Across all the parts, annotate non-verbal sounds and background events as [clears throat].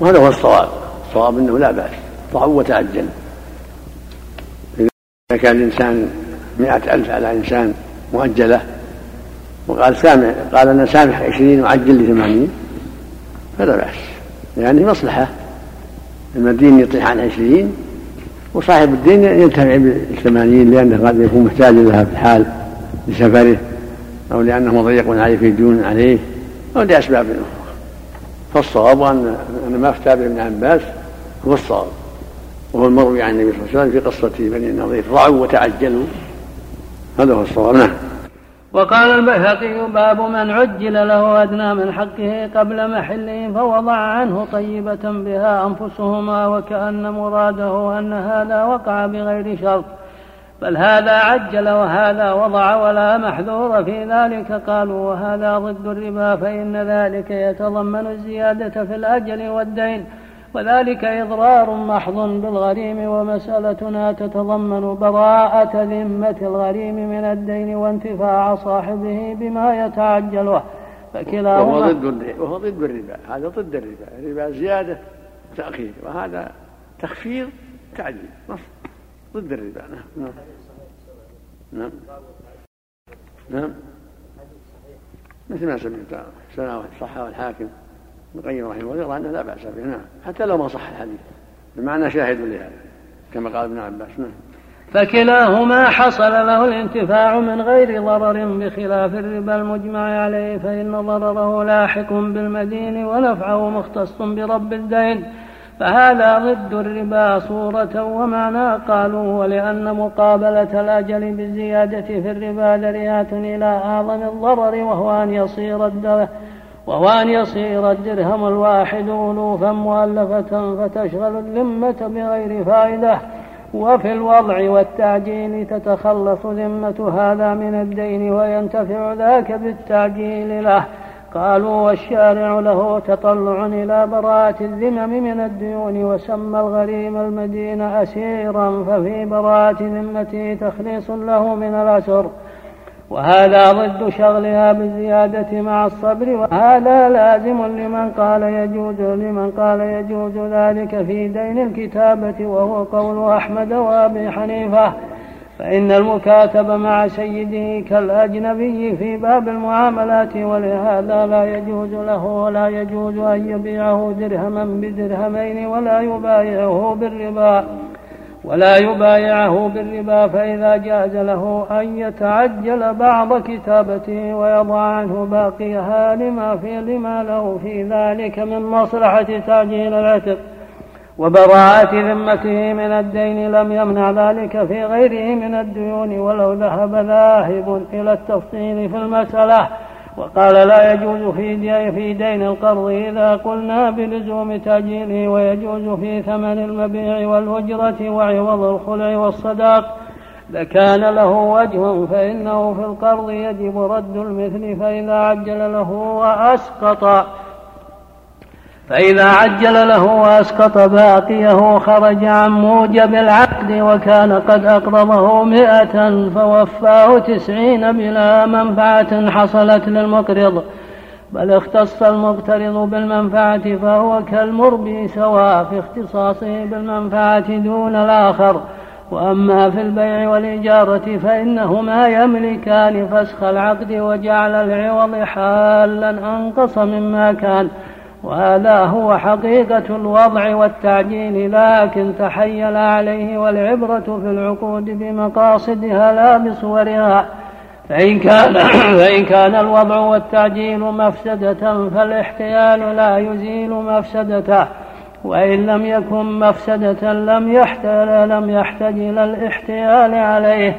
وهذا هو الصواب. الصواب إنه لا بأس. ضع وتعجل إذا كان الإنسان مئة ألف على إنسان مؤجلة وقال سامح قال أنا سامح عشرين وعجل لي ثمانين فلا لأنه يعني مصلحة. المدين يطيح عن عشرين وصاحب الدين ينتفع بالثمانين لأنه قد يكون محتاج لها في الحال لسفره أو لأنه مضيق عليه في دون عليه أو لأسباب. أخرى فالصواب أن أن ما افتى به ابن عباس هو الصواب. وهو المروي عن النبي صلى الله عليه وسلم في قصة بني النظير رعوا وتعجلوا. هذا هو الصواب. نعم. وقال البيهقي باب من عجل له أدنى من حقه قبل محله فوضع عنه طيبة بها أنفسهما وكأن مراده أن هذا وقع بغير شرط. بل هذا عجل وهذا وضع ولا محذور في ذلك. قالوا وهذا ضد الربا فإن ذلك يتضمن الزيادة في الأجل والدين. وذلك إضرار محض بالغريم ومسألتنا تتضمن براءة ذمة الغريم من الدين وانتفاع صاحبه بما يتعجله. فكلاهما وهو ضد وهو ضد الربا هذا ضد الربا. الربا زيادة تأخير وهذا تخفيض تعجيل ضد الربا. نعم. نعم. نعم. مثل ما سمعت صحة الحاكم ابن القيم رحمه الله يرى أنه لا بأس به. نعم. حتى لو ما صح الحديث. بمعنى شاهد لهذا كما قال ابن عباس. نعم. فكلاهما حصل له الانتفاع من غير ضرر بخلاف الربا المجمع عليه فإن ضرره لاحق بالمدين ونفعه مختص برب الدين. فهذا ضد الربا صورة ومعنى قالوا ولأن مقابلة الأجل بالزيادة في الربا ذريعة إلى أعظم الضرر وهو أن يصير وهو أن يصير الدرهم الواحد ألوفا مؤلفة فتشغل الذمة بغير فائدة. وفي الوضع والتعجيل تتخلص ذمة هذا من الدين وينتفع ذاك بالتعجيل له. قالوا والشارع له تطلع إلى براءة الذمم من الديون وسمى الغريم المدين أسيرا ففي براءة ذمته تخليص له من الأسر. وهذا ضد شغلها بالزيادة مع الصبر وهذا لازم لمن قال يجوز لمن قال يجوز ذلك في دين الكتابة وهو قول أحمد وأبي حنيفة. فإن المكاتب مع سيده كالأجنبي في باب المعاملات ولهذا لا يجوز له ولا يجوز أن يبيعه درهما بدرهمين ولا يبايعه بالربا ولا يبايعه بالربا فإذا جاز له أن يتعجل بعض كتابته ويضع عنه باقيها لما في لما له في ذلك من مصلحة تعجيل العتق. وبراءة ذمته من الدين لم يمنع ذلك في غيره من الديون ولو ذهب ذاهب إلى التفصيل في المسألة. وقال لا يجوز في في دين القرض إذا قلنا بلزوم تأجيله ويجوز في ثمن المبيع والأجرة وعوض الخلع والصداق. لكان له وجه فإنه في القرض يجب رد المثل فإذا عجل له وأسقط. فإذا عجل له وأسقط باقيه خرج عن موجب العقد وكان قد أقرضه مئة فوفاه تسعين بلا منفعة حصلت للمقرض. بل اختص المقترض بالمنفعة فهو كالمربي سواء في اختصاصه بالمنفعة دون الآخر. وأما في البيع والإجارة فإنهما يملكان فسخ العقد وجعل العوض حالا أنقص مما كان. وهذا هو حقيقة الوضع والتعجيل لكن تحيل عليه والعبرة في العقود بمقاصدها لا بصورها. فإن كان, [coughs] فإن كان الوضع والتعجيل مفسدة فالاحتيال لا يزيل مفسدته. وإن لم يكن مفسدة لم يحتل لم يحتج إلى الاحتيال عليه.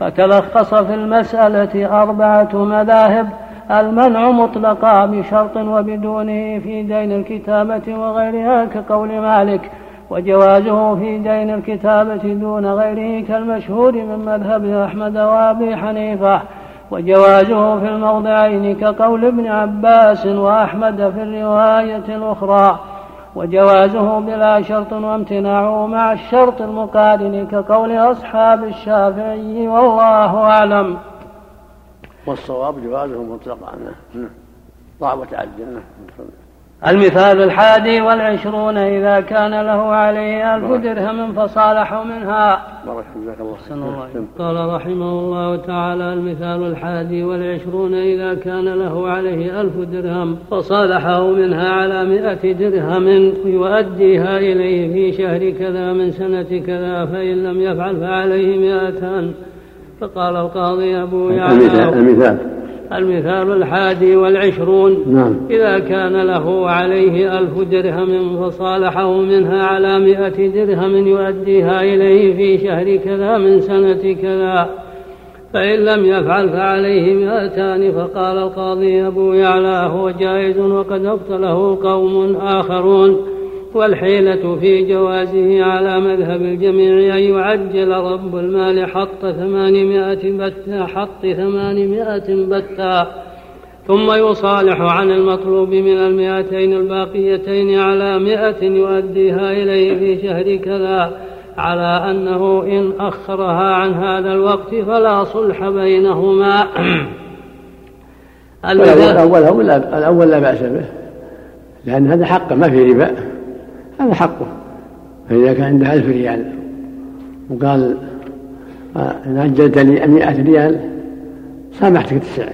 فتلخص في المسألة أربعة مذاهب. المنع مطلقا بشرط وبدونه في دين الكتابة وغيرها كقول مالك وجوازه في دين الكتابة دون غيره كالمشهور من مذهب أحمد وأبي حنيفة وجوازه في الموضعين كقول ابن عباس وأحمد في الرواية الأخرى وجوازه بلا شرط وامتناعه مع الشرط المقارن كقول أصحاب الشافعي والله أعلم. والصواب جوازه مطلقا. نعم. ضاع وتعجل نعم. المثال الحادي والعشرون إذا كان له عليه ألف درهم فصالحوا منها. الله قال رحمه الله تعالى المثال الحادي والعشرون إذا كان له عليه ألف درهم فصالحه منها على مئة درهم يؤديها إليه في شهر كذا من سنة كذا فإن لم يفعل فعليه مئتان. فقال القاضي أبو يعلى المثال المثال. الحادي والعشرون. نعم. إذا كان له عليه ألف درهم فصالحه منها على مئة درهم يؤديها إليه في شهر كذا من سنة كذا. فإن لم يفعل فعليه مئتان فقال القاضي أبو يعلى هو جائز وقد أبطله قوم آخرون. والحيلة في جوازه على مذهب الجميع أن يعجل رب المال حط ثمانمائة بتا حط ثمانمائة بتا. ثم يصالح عن المطلوب من المئتين الباقيتين على مئة يؤديها إليه في شهر كذا. على أنه إن أخرها عن هذا الوقت فلا صلح بينهما. [clears throat] الأول الأول لا بأس به لأن هذا حق ما في ربا. هذا حقه. فإذا كان عنده ألف ريال وقال آه، إن أجلت لي مئة ريال سامحتك تسع.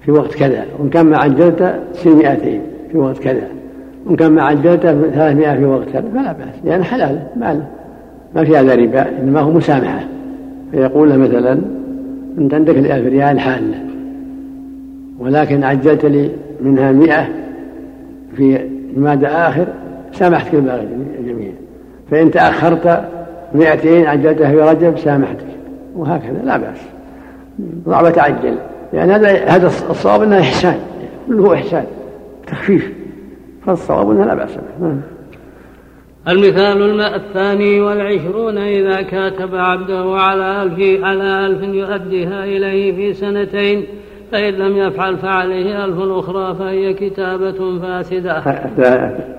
في وقت كذا. وإن كان ما عجلت تصير مئتين. في وقت كذا. وإن كان ما عجلت ثلاثمائة في وقت كذا. فلا بأس. لأن يعني حلال مال. ما في هذا ربا إنما هو مسامحة. فيقول له مثلا أنت عندك الألف ريال حالة ولكن عجلت لي منها مئة في جماد آخر سامحتك الباقي جميعا فإن تأخرت مئتين عجلتها في رجب سامحتك. وهكذا لا بأس. ضع وتعجل لأن هذا هذا الصواب أنه إحسان. كله إحسان. تخفيف. فالصواب أنه لا بأس به. نعم. المثال الثاني والعشرون إذا كاتب عبده على ألف على ألف يؤديها إليه في سنتين فإن لم يفعل فعليه ألف أخرى فهي كتابة فاسدة.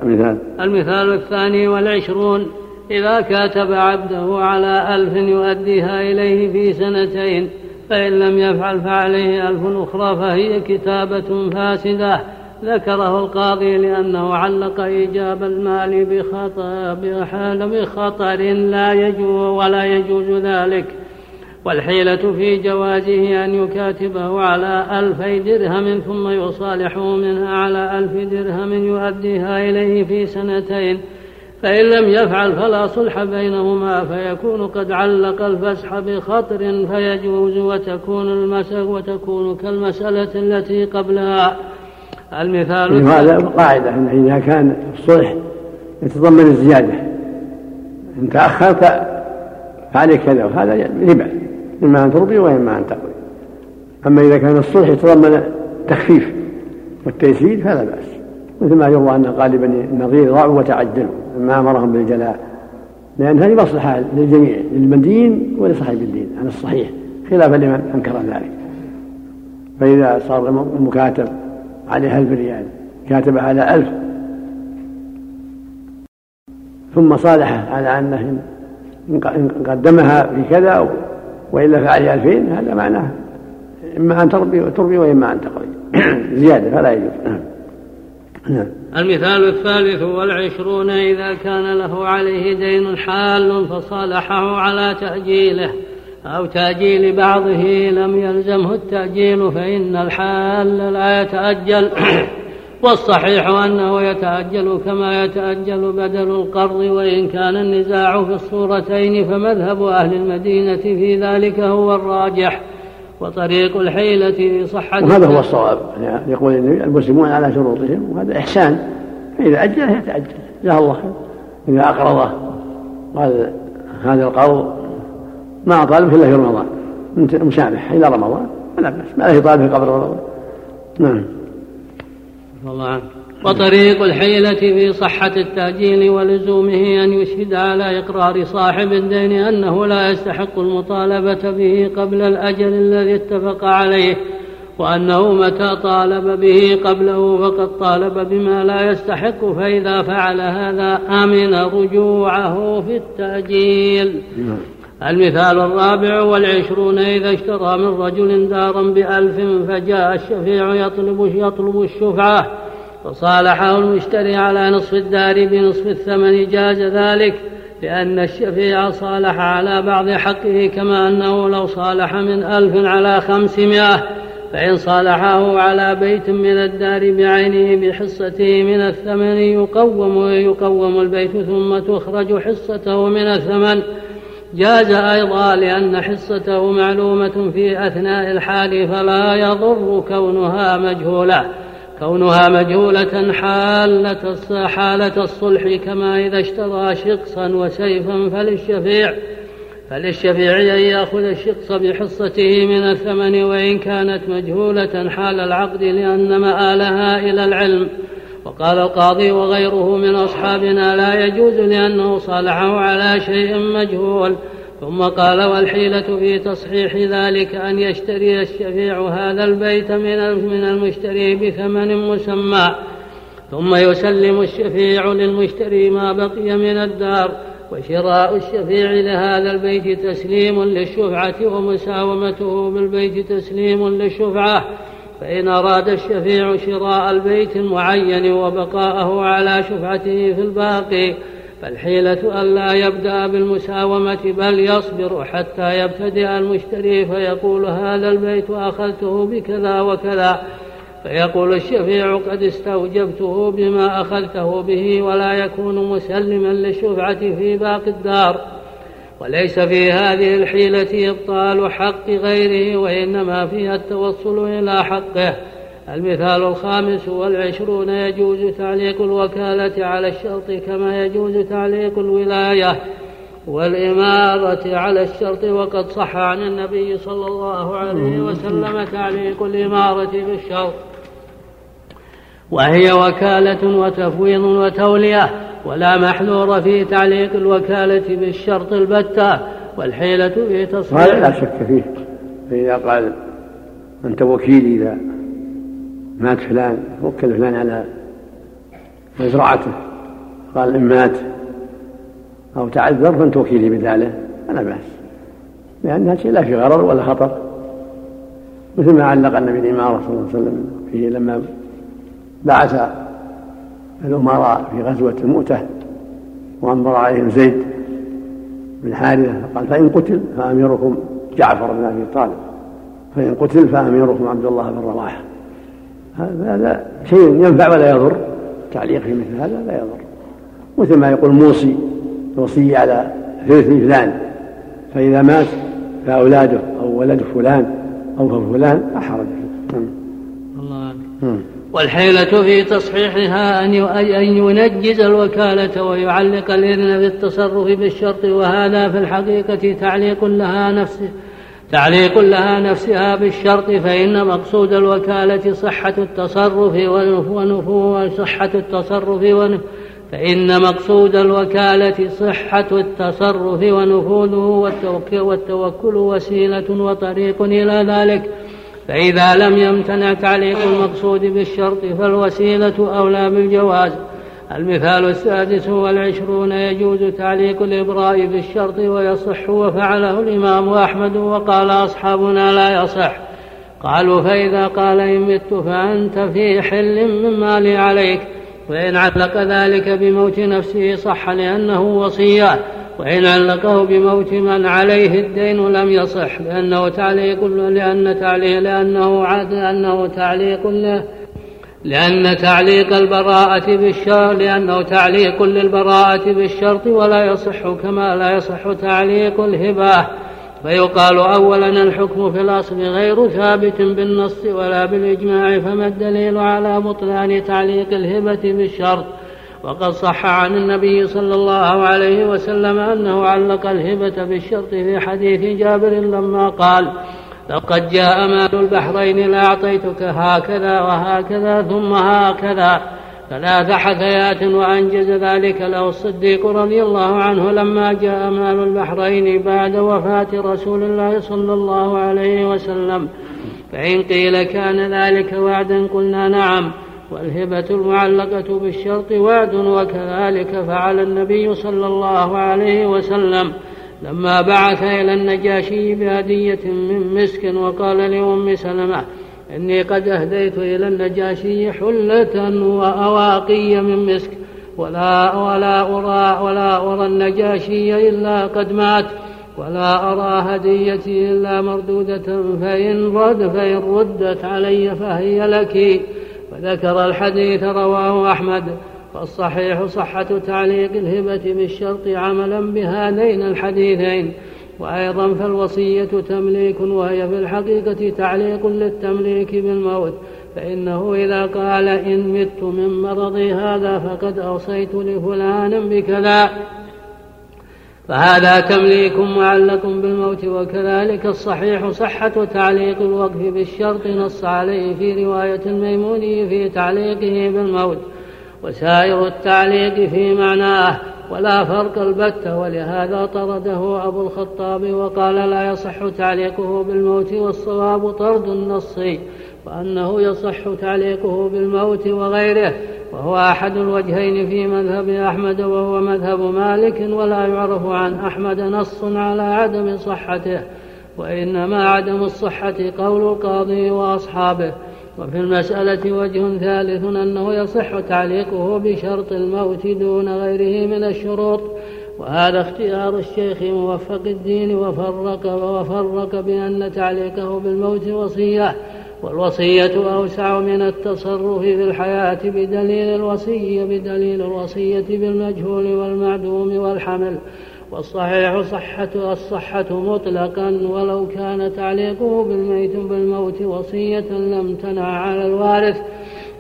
المثال. المثال الثاني والعشرون إذا كاتب عبده على ألف يؤديها إليه في سنتين فإن لم يفعل فعليه ألف أخرى فهي كتابة فاسدة. ذكره القاضي لأنه علق إيجاب المال بخطر بخطر لا يجوز ولا يجوز ذلك. والحيلة في جوازه أن يكاتبه على ألفي درهم ثم يصالحه منها على ألف درهم يؤديها إليه في سنتين. فإن لم يفعل فلا صلح بينهما فيكون قد علق الفسح بخطر فيجوز وتكون المسألة وتكون كالمسألة التي قبلها. المثال هذا قاعدة إذا كان الصلح يتضمن الزيادة. إن تأخرت فعليك كذا وهذا ربا. إما أن ترضي وإما أن تقضي. أما إذا كان الصلح يتضمن التخفيف والتيسير فلا بأس. مثل ما يروى أن قال بني النظير ضاعوا وتعجلوا لما أمرهم بالجلاء. لأن هذه مصلحة للجميع للمدين ولصاحب الدين على الصحيح. خلافا لمن أنكر ذلك. فإذا صار المكاتب عليه ألف ريال كاتب على ألف. ثم صالحه على أنه قدمها في كذا وإلا فعليه ألفين هذا معناه إما أن تربي تربي وإما أن تقضي. [coughs] زيادة فلا يجوز. نعم. المثال الثالث والعشرون إذا كان له عليه دين حال فصالحه على تأجيله أو تأجيل بعضه لم يلزمه التأجيل فإن الحال لا يتأجل. [coughs] والصحيح أنه يتأجل كما يتأجل بدل القرض وإن كان النزاع في الصورتين فمذهب أهل المدينة في ذلك هو الراجح وطريق الحيلة في صحة وهذا هو الصواب. يعني يقول المسلمون على شروطهم وهذا إحسان. فإذا أجل يتأجل. جزاه الله خير. إذا أقرضه. قال هذا القرض ما أطالبك إلا في رمضان. مسامح إلى رمضان. فلا بأس. ما له يطالبه قبل رمضان. نعم. الله عنه وطريق الحيلة في صحة التأجيل ولزومه أن يشهد على إقرار صاحب الدين أنه لا يستحق المطالبة به قبل الأجل الذي اتفق عليه وأنه متى طالب به قبله فقد طالب بما لا يستحق فإذا فعل هذا أمن رجوعه في التأجيل نعم. المثال الرابع والعشرون إذا اشترى من رجل دارا بألف فجاء الشفيع يطلب يطلب الشفعة فصالحه المشتري على نصف الدار بنصف الثمن جاز ذلك لأن الشفيع صالح على بعض حقه كما أنه لو صالح من ألف على خمسمائة فإن صالحه على بيت من الدار بعينه بحصته من الثمن يقوم يقوم البيت ثم تخرج حصته من الثمن جاز أيضا لأن حصته معلومة في أثناء الحال فلا يضر كونها مجهولة. كونها مجهولة حالة حالة الصلح كما إذا اشترى شقصا وسيفا فللشفيع فللشفيع أن يأخذ الشقص بحصته من الثمن وإن كانت مجهولة حال العقد لأن مآلها إلى العلم. وقال القاضي وغيره من أصحابنا لا يجوز لأنه صالحه على شيء مجهول. ثم قال والحيلة في تصحيح ذلك أن يشتري الشفيع هذا البيت من المشتري بثمن مسمى. ثم يسلم الشفيع للمشتري ما بقي من الدار. وشراء الشفيع لهذا البيت تسليم للشفعة ومساومته بالبيت تسليم للشفعة. فإن أراد الشفيع شراء البيت المعين وبقاءه على شفعته في الباقي فالحيلة ألا يبدأ بالمساومة بل يصبر حتى يبتدئ المشتري فيقول هذا البيت أخذته بكذا وكذا. فيقول الشفيع قد استوجبته بما أخذته به ولا يكون مسلما للشفعة في باقي الدار. وليس في هذه الحيلة إبطال حق غيره وإنما فيها التوصل إلى حقه. المثال الخامس والعشرون يجوز تعليق الوكالة على الشرط كما يجوز تعليق الولاية. والإمارة على الشرط وقد صح عن النبي صلى الله عليه وسلم تعليق الإمارة بالشرط. وهي وكالة وتفويض وتولية. ولا محذور في تعليق الوكالة بالشرط البتة والحيلة في تصريح هذا لا شك فيه. فإذا قال أنت وكيلي إذا مات فلان وكل فلان على مزرعته. قال إن مات أو تعذر فأنت وكيلي بداله فلا بأس. لأنها شيء لا في غرر ولا خطر. مثل ما علق النبي الإمارة صلى الله عليه وسلم فيه لما بعث الأمراء في غزوة المؤتة وأنظر عليهم زيد بن حارثة فقال فإن قتل فأميركم جعفر بن أبي طالب فإن قتل فأميركم عبد الله بن رواحة هذا شيء ينفع ولا يضر تعليق في مثل هذا لا يضر. مثل ما يقول موصي يوصي على ثلث فلان فإذا مات فأولاده أو ولد فلان أو فلان لا حرج فيه. الله والحيلة في تصحيحها أن ينجز الوكالة ويعلق الإذن بالتصرف بالشرط وهذا في الحقيقة تعليق لها نفسه تعليق لها نفسها بالشرط فإن مقصود الوكالة صحة التصرف ونفوذ صحة التصرف فإن مقصود الوكالة صحة التصرف ونفوذه والتوكل وسيلة وطريق إلى ذلك. فإذا لم يمتنع تعليق المقصود بالشرط فالوسيلة أولى بالجواز. المثال السادس والعشرون يجوز تعليق الإبراء بالشرط ويصح وفعله الإمام أحمد وقال أصحابنا لا يصح. قالوا فإذا قال إن مت فأنت في حل مما لي عليك. وإن علق ذلك بموت نفسه صح لأنه وصية. وإن علقه بموت من عليه الدين لم يصح لأنه تعليق لأن تعليق لأنه عاد لأنه تعليق له لأن تعليق البراءة بالشرط لأنه تعليق للبراءة بالشرط ولا يصح كما لا يصح تعليق الهبة. فيقال أولا الحكم في الأصل غير ثابت بالنص ولا بالإجماع فما الدليل على بطلان تعليق الهبة بالشرط؟ وقد صح عن النبي صلى الله عليه وسلم أنه علق الهبة بالشرط في حديث جابر لما قال لقد جاء مال البحرين لأعطيتك هكذا وهكذا ثم هكذا ثلاث حثيات وأنجز ذلك له الصديق رضي الله عنه لما جاء مال البحرين بعد وفاة رسول الله صلى الله عليه وسلم. فإن قيل كان ذلك وعدا قلنا نعم والهبة المعلقة بالشرط وعد وكذلك فعل النبي صلى الله عليه وسلم لما بعث إلى النجاشي بهدية من مسك وقال لأم سلمة إني قد أهديت إلى النجاشي حلة وأواقي من مسك ولا ولا أرى ولا أرى النجاشي إلا قد مات ولا أرى هديتي إلا مردودة فإن رد فإن ردت علي فهي لك وذكر الحديث رواه أحمد فالصحيح صحة تعليق الهبة بالشرط عملا بهذين الحديثين وأيضا فالوصية تمليك وهي في الحقيقة تعليق للتمليك بالموت فإنه إذا قال إن مت من مرضي هذا فقد أوصيت لفلان بكذا. فهذا تمليك معلق بالموت وكذلك الصحيح صحة تعليق الوقف بالشرط نص عليه في رواية الميموني في تعليقه بالموت وسائر التعليق في معناه ولا فرق البتة ولهذا طرده أبو الخطاب وقال لا يصح تعليقه بالموت والصواب طرد النصي وأنه يصح تعليقه بالموت وغيره وهو أحد الوجهين في مذهب أحمد وهو مذهب مالك ولا يعرف عن أحمد نص على عدم صحته وإنما عدم الصحة قول القاضي وأصحابه. وفي المسألة وجه ثالث أنه يصح تعليقه بشرط الموت دون غيره من الشروط وهذا اختيار الشيخ موفق الدين وفرق وفرق بأن تعليقه بالموت وصية. والوصية أوسع من التصرف في الحياة بدليل الوصية بدليل الوصية بالمجهول والمعدوم والحمل. والصحيح صحة الصحة مطلقا ولو كان تعليقه بالميت بالموت وصية لم تنع على الوارث.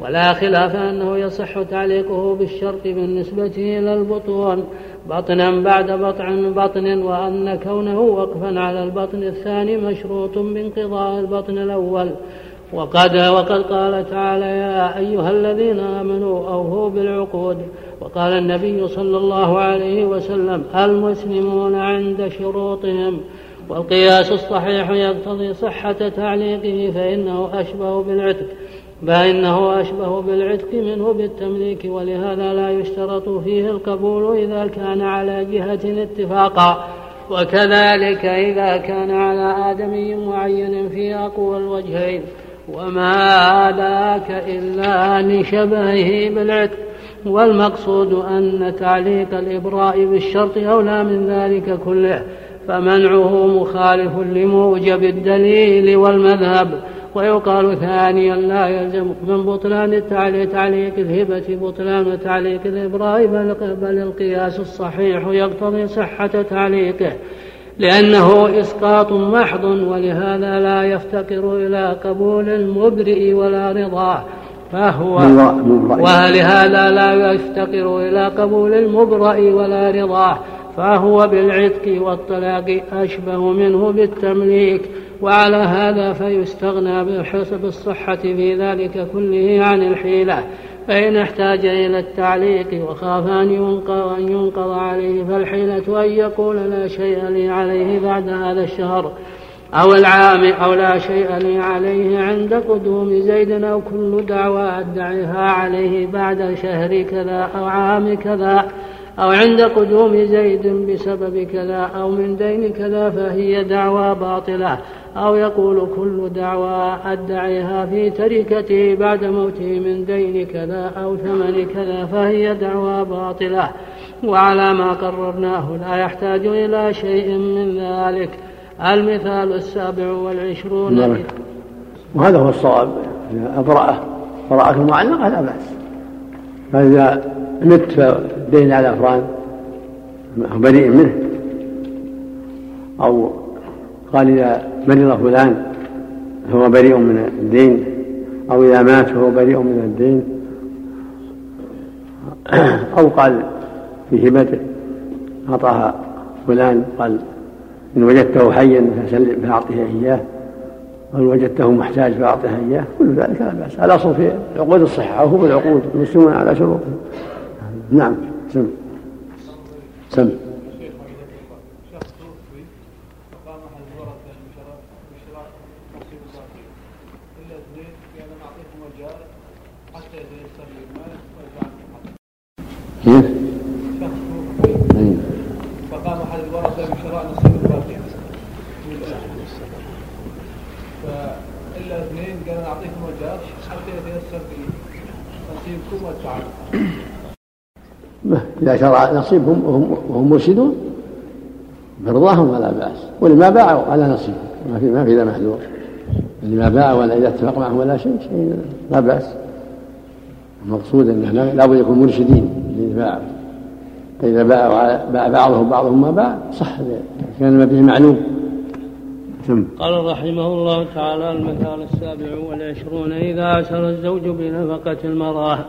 ولا خلاف أنه يصح تعليقه بالشرط بالنسبة إلى البطون. بطنا بعد بطن بطن وأن كونه وقفا على البطن الثاني مشروط بانقضاء البطن الأول. وقد وقد قال تعالى يا أيها الذين آمنوا أوفوا بالعقود. وقال النبي صلى الله عليه وسلم المسلمون عند شروطهم. والقياس الصحيح يقتضي صحة تعليقه فإنه أشبه بالعتق فإنه أشبه بالعتق منه بالتمليك. ولهذا لا يشترط فيه القبول إذا كان على جهة اتفاقا. وكذلك إذا كان على آدمي معين في أقوى الوجهين. وما ذاك إلا لشبهه بالعتق والمقصود أن تعليق الإبراء بالشرط أولى من ذلك كله فمنعه مخالف لموجب الدليل والمذهب ويقال ثانيا لا يلزم من بطلان تعليق الهبة بطلان تعليق الإبراء بل القياس الصحيح يقتضي صحة تعليقه لأنه إسقاط محض ولهذا لا يفتقر إلى قبول المبرئ ولا رضاه فهو ولهذا لا يفتقر إلى قبول المبرأ ولا رضاه فهو بالعتق والطلاق أشبه منه بالتمليك وعلى هذا فيستغنى بحسب الصحة في ذلك كله عن الحيلة. فإن احتاج إلى التعليق وخاف أن ينقض, أن ينقض عليه فالحيلة أن يقول لا شيء لي عليه بعد هذا الشهر. أو العام أو لا شيء لي عليه عند قدوم زيد أو كل دعوى أدعيها عليه بعد شهر كذا أو عام كذا. أو عند قدوم زيد بسبب كذا أو من دين كذا فهي دعوى باطلة. أو يقول كل دعوى أدعيها في تركته بعد موته من دين كذا أو ثمن كذا فهي دعوى باطلة. وعلى ما قررناه لا يحتاج إلى شيء من ذلك. المثال السابع والعشرون. نعم. وهذا هو الصواب. أبرأة براءة المعلقة لا بأس. فإذا مت فالدين على أفراد بريء منه أو قال إذا مرض فلان فهو بريء من الدين أو إذا مات فهو بريء من الدين. [clears throat] أو قال في هبته أعطاها فلان قال إن وجدته حيا فأعطه إياه. وإن وجدته محتاج فأعطه إياه. كل ذلك لا بأس. الأصل في عقود الصحة أو هو العقود المسلمون على شروطهم نعم سم. سم. كيف؟ فقام أحد الورثة بشراء نصيب الباقي. فإلا اثنين قال أنا أعطيكم وجهات حتى يتيسر نصيبكم والتعاون إذا شرع نصيبهم وهم مرشدون. برضاهم ولا بأس. واللي ما باعوا على نصيبهم. ما في ما في ذا محذور. اللي ما باعوا ولا إذا اتفق معهم ولا شيء شيء لا بأس. المقصود أنه لابد يكون مرشدين اللي باعوا فإذا باع باع بعضهم بعضهم ما باع صح. كان ما به معلوم. ثم. قال رحمه الله تعالى المثال السابع والعشرون إذا عشر الزوج بنفقة المرأة.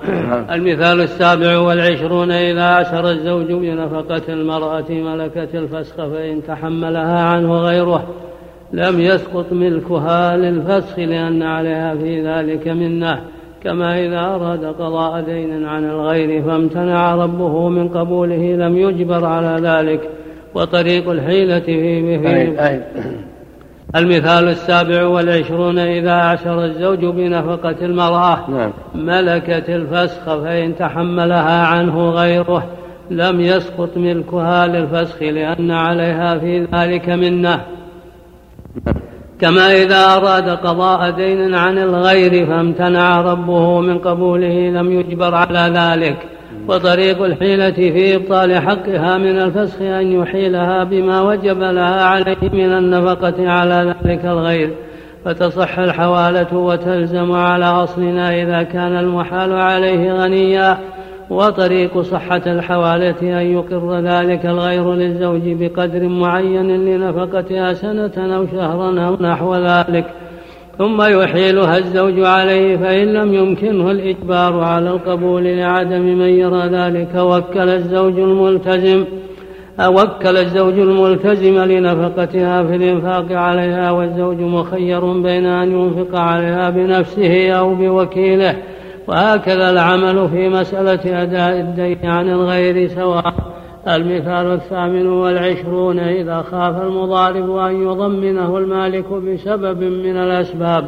المثال السابع والعشرون إذا عشر الزوج بنفقة المرأة ملكة الفسخ فإن تحملها عنه غيره لم يسقط ملكها للفسخ لأن عليها في ذلك منة. كما إذا أراد قضاء دين عن الغير فامتنع ربه من قبوله لم يجبر على ذلك. وطريق الحيلة فيه به المثال السابع والعشرون إذا عشر الزوج بنفقة المرأة نعم. ملكة الفسخ فإن تحملها عنه غيره لم يسقط ملكها للفسخ لأن عليها في ذلك منة. كما إذا أراد قضاء دين عن الغير فامتنع ربه من قبوله لم يجبر على ذلك. وطريق الحيلة في إبطال حقها من الفسخ أن يحيلها بما وجب لها عليه من النفقة على ذلك الغير. فتصح الحوالة وتلزم على أصلنا إذا كان المحال عليه غنيا. وطريق صحة الحوالة أن يقر ذلك الغير للزوج بقدر معين لنفقتها سنة أو شهرا أو نحو ذلك. ثم يحيلها الزوج عليه فإن لم يمكنه الإجبار على القبول لعدم من يرى ذلك. وكل الزوج الملتزم وكل الزوج الملتزم لنفقتها في الإنفاق عليها والزوج مخير بين أن ينفق عليها بنفسه أو بوكيله. وهكذا العمل في مسألة أداء الدين عن الغير سواء المثال الثامن والعشرون إذا خاف المضارب أن يضمنه المالك بسبب من الأسباب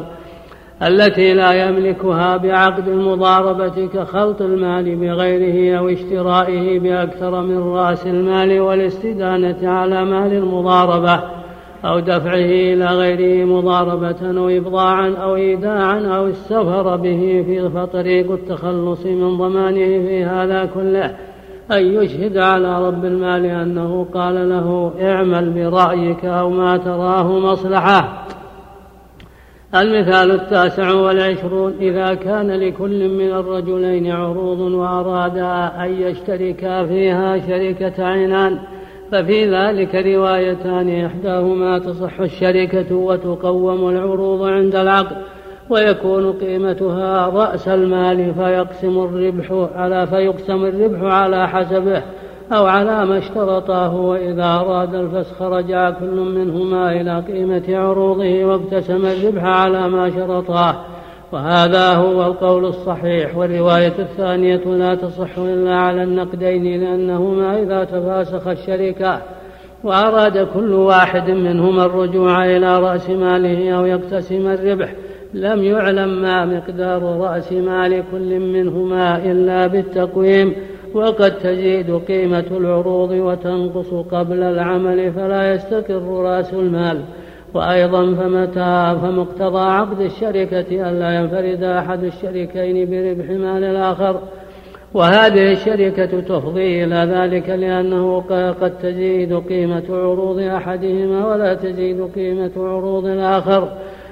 التي لا يملكها بعقد المضاربة كخلط المال بغيره أو اشترائه بأكثر من رأس المال والاستدانة على مال المضاربة. أو دفعه إلى غيره مضاربة أو إبضاعا أو إيداعا أو السفر به في فطريق التخلص من ضمانه في هذا كله أن يشهد على رب المال أنه قال له اعمل برأيك أو ما تراه مصلحة. المثال التاسع والعشرون إذا كان لكل من الرجلين عروض وأرادا أن يشتركا فيها شركة عنان ففي ذلك روايتان إحداهما تصح الشركة وتقوم العروض عند العقد ويكون قيمتها رأس المال فيقسم الربح على فيقسم الربح على حسبه أو على ما اشترطاه وإذا أراد الفسخ رجع كل منهما إلى قيمة عروضه واقتسم الربح على ما شرطاه. وهذا هو القول الصحيح والرواية الثانية لا تصح إلا على النقدين لأنهما إذا تفاسخ الشركة وأراد كل واحد منهما الرجوع إلى رأس ماله أو يقتسم الربح لم يعلم ما مقدار رأس مال كل منهما إلا بالتقويم وقد تزيد قيمة العروض وتنقص قبل العمل فلا يستقر رأس المال. وأيضا فمتى فمقتضى عقد الشركة ألا ينفرد أحد الشريكين بربح مال الآخر. وهذه الشركة تفضي إلى ذلك لأنه قد تزيد قيمة عروض أحدهما ولا تزيد قيمة عروض الآخر.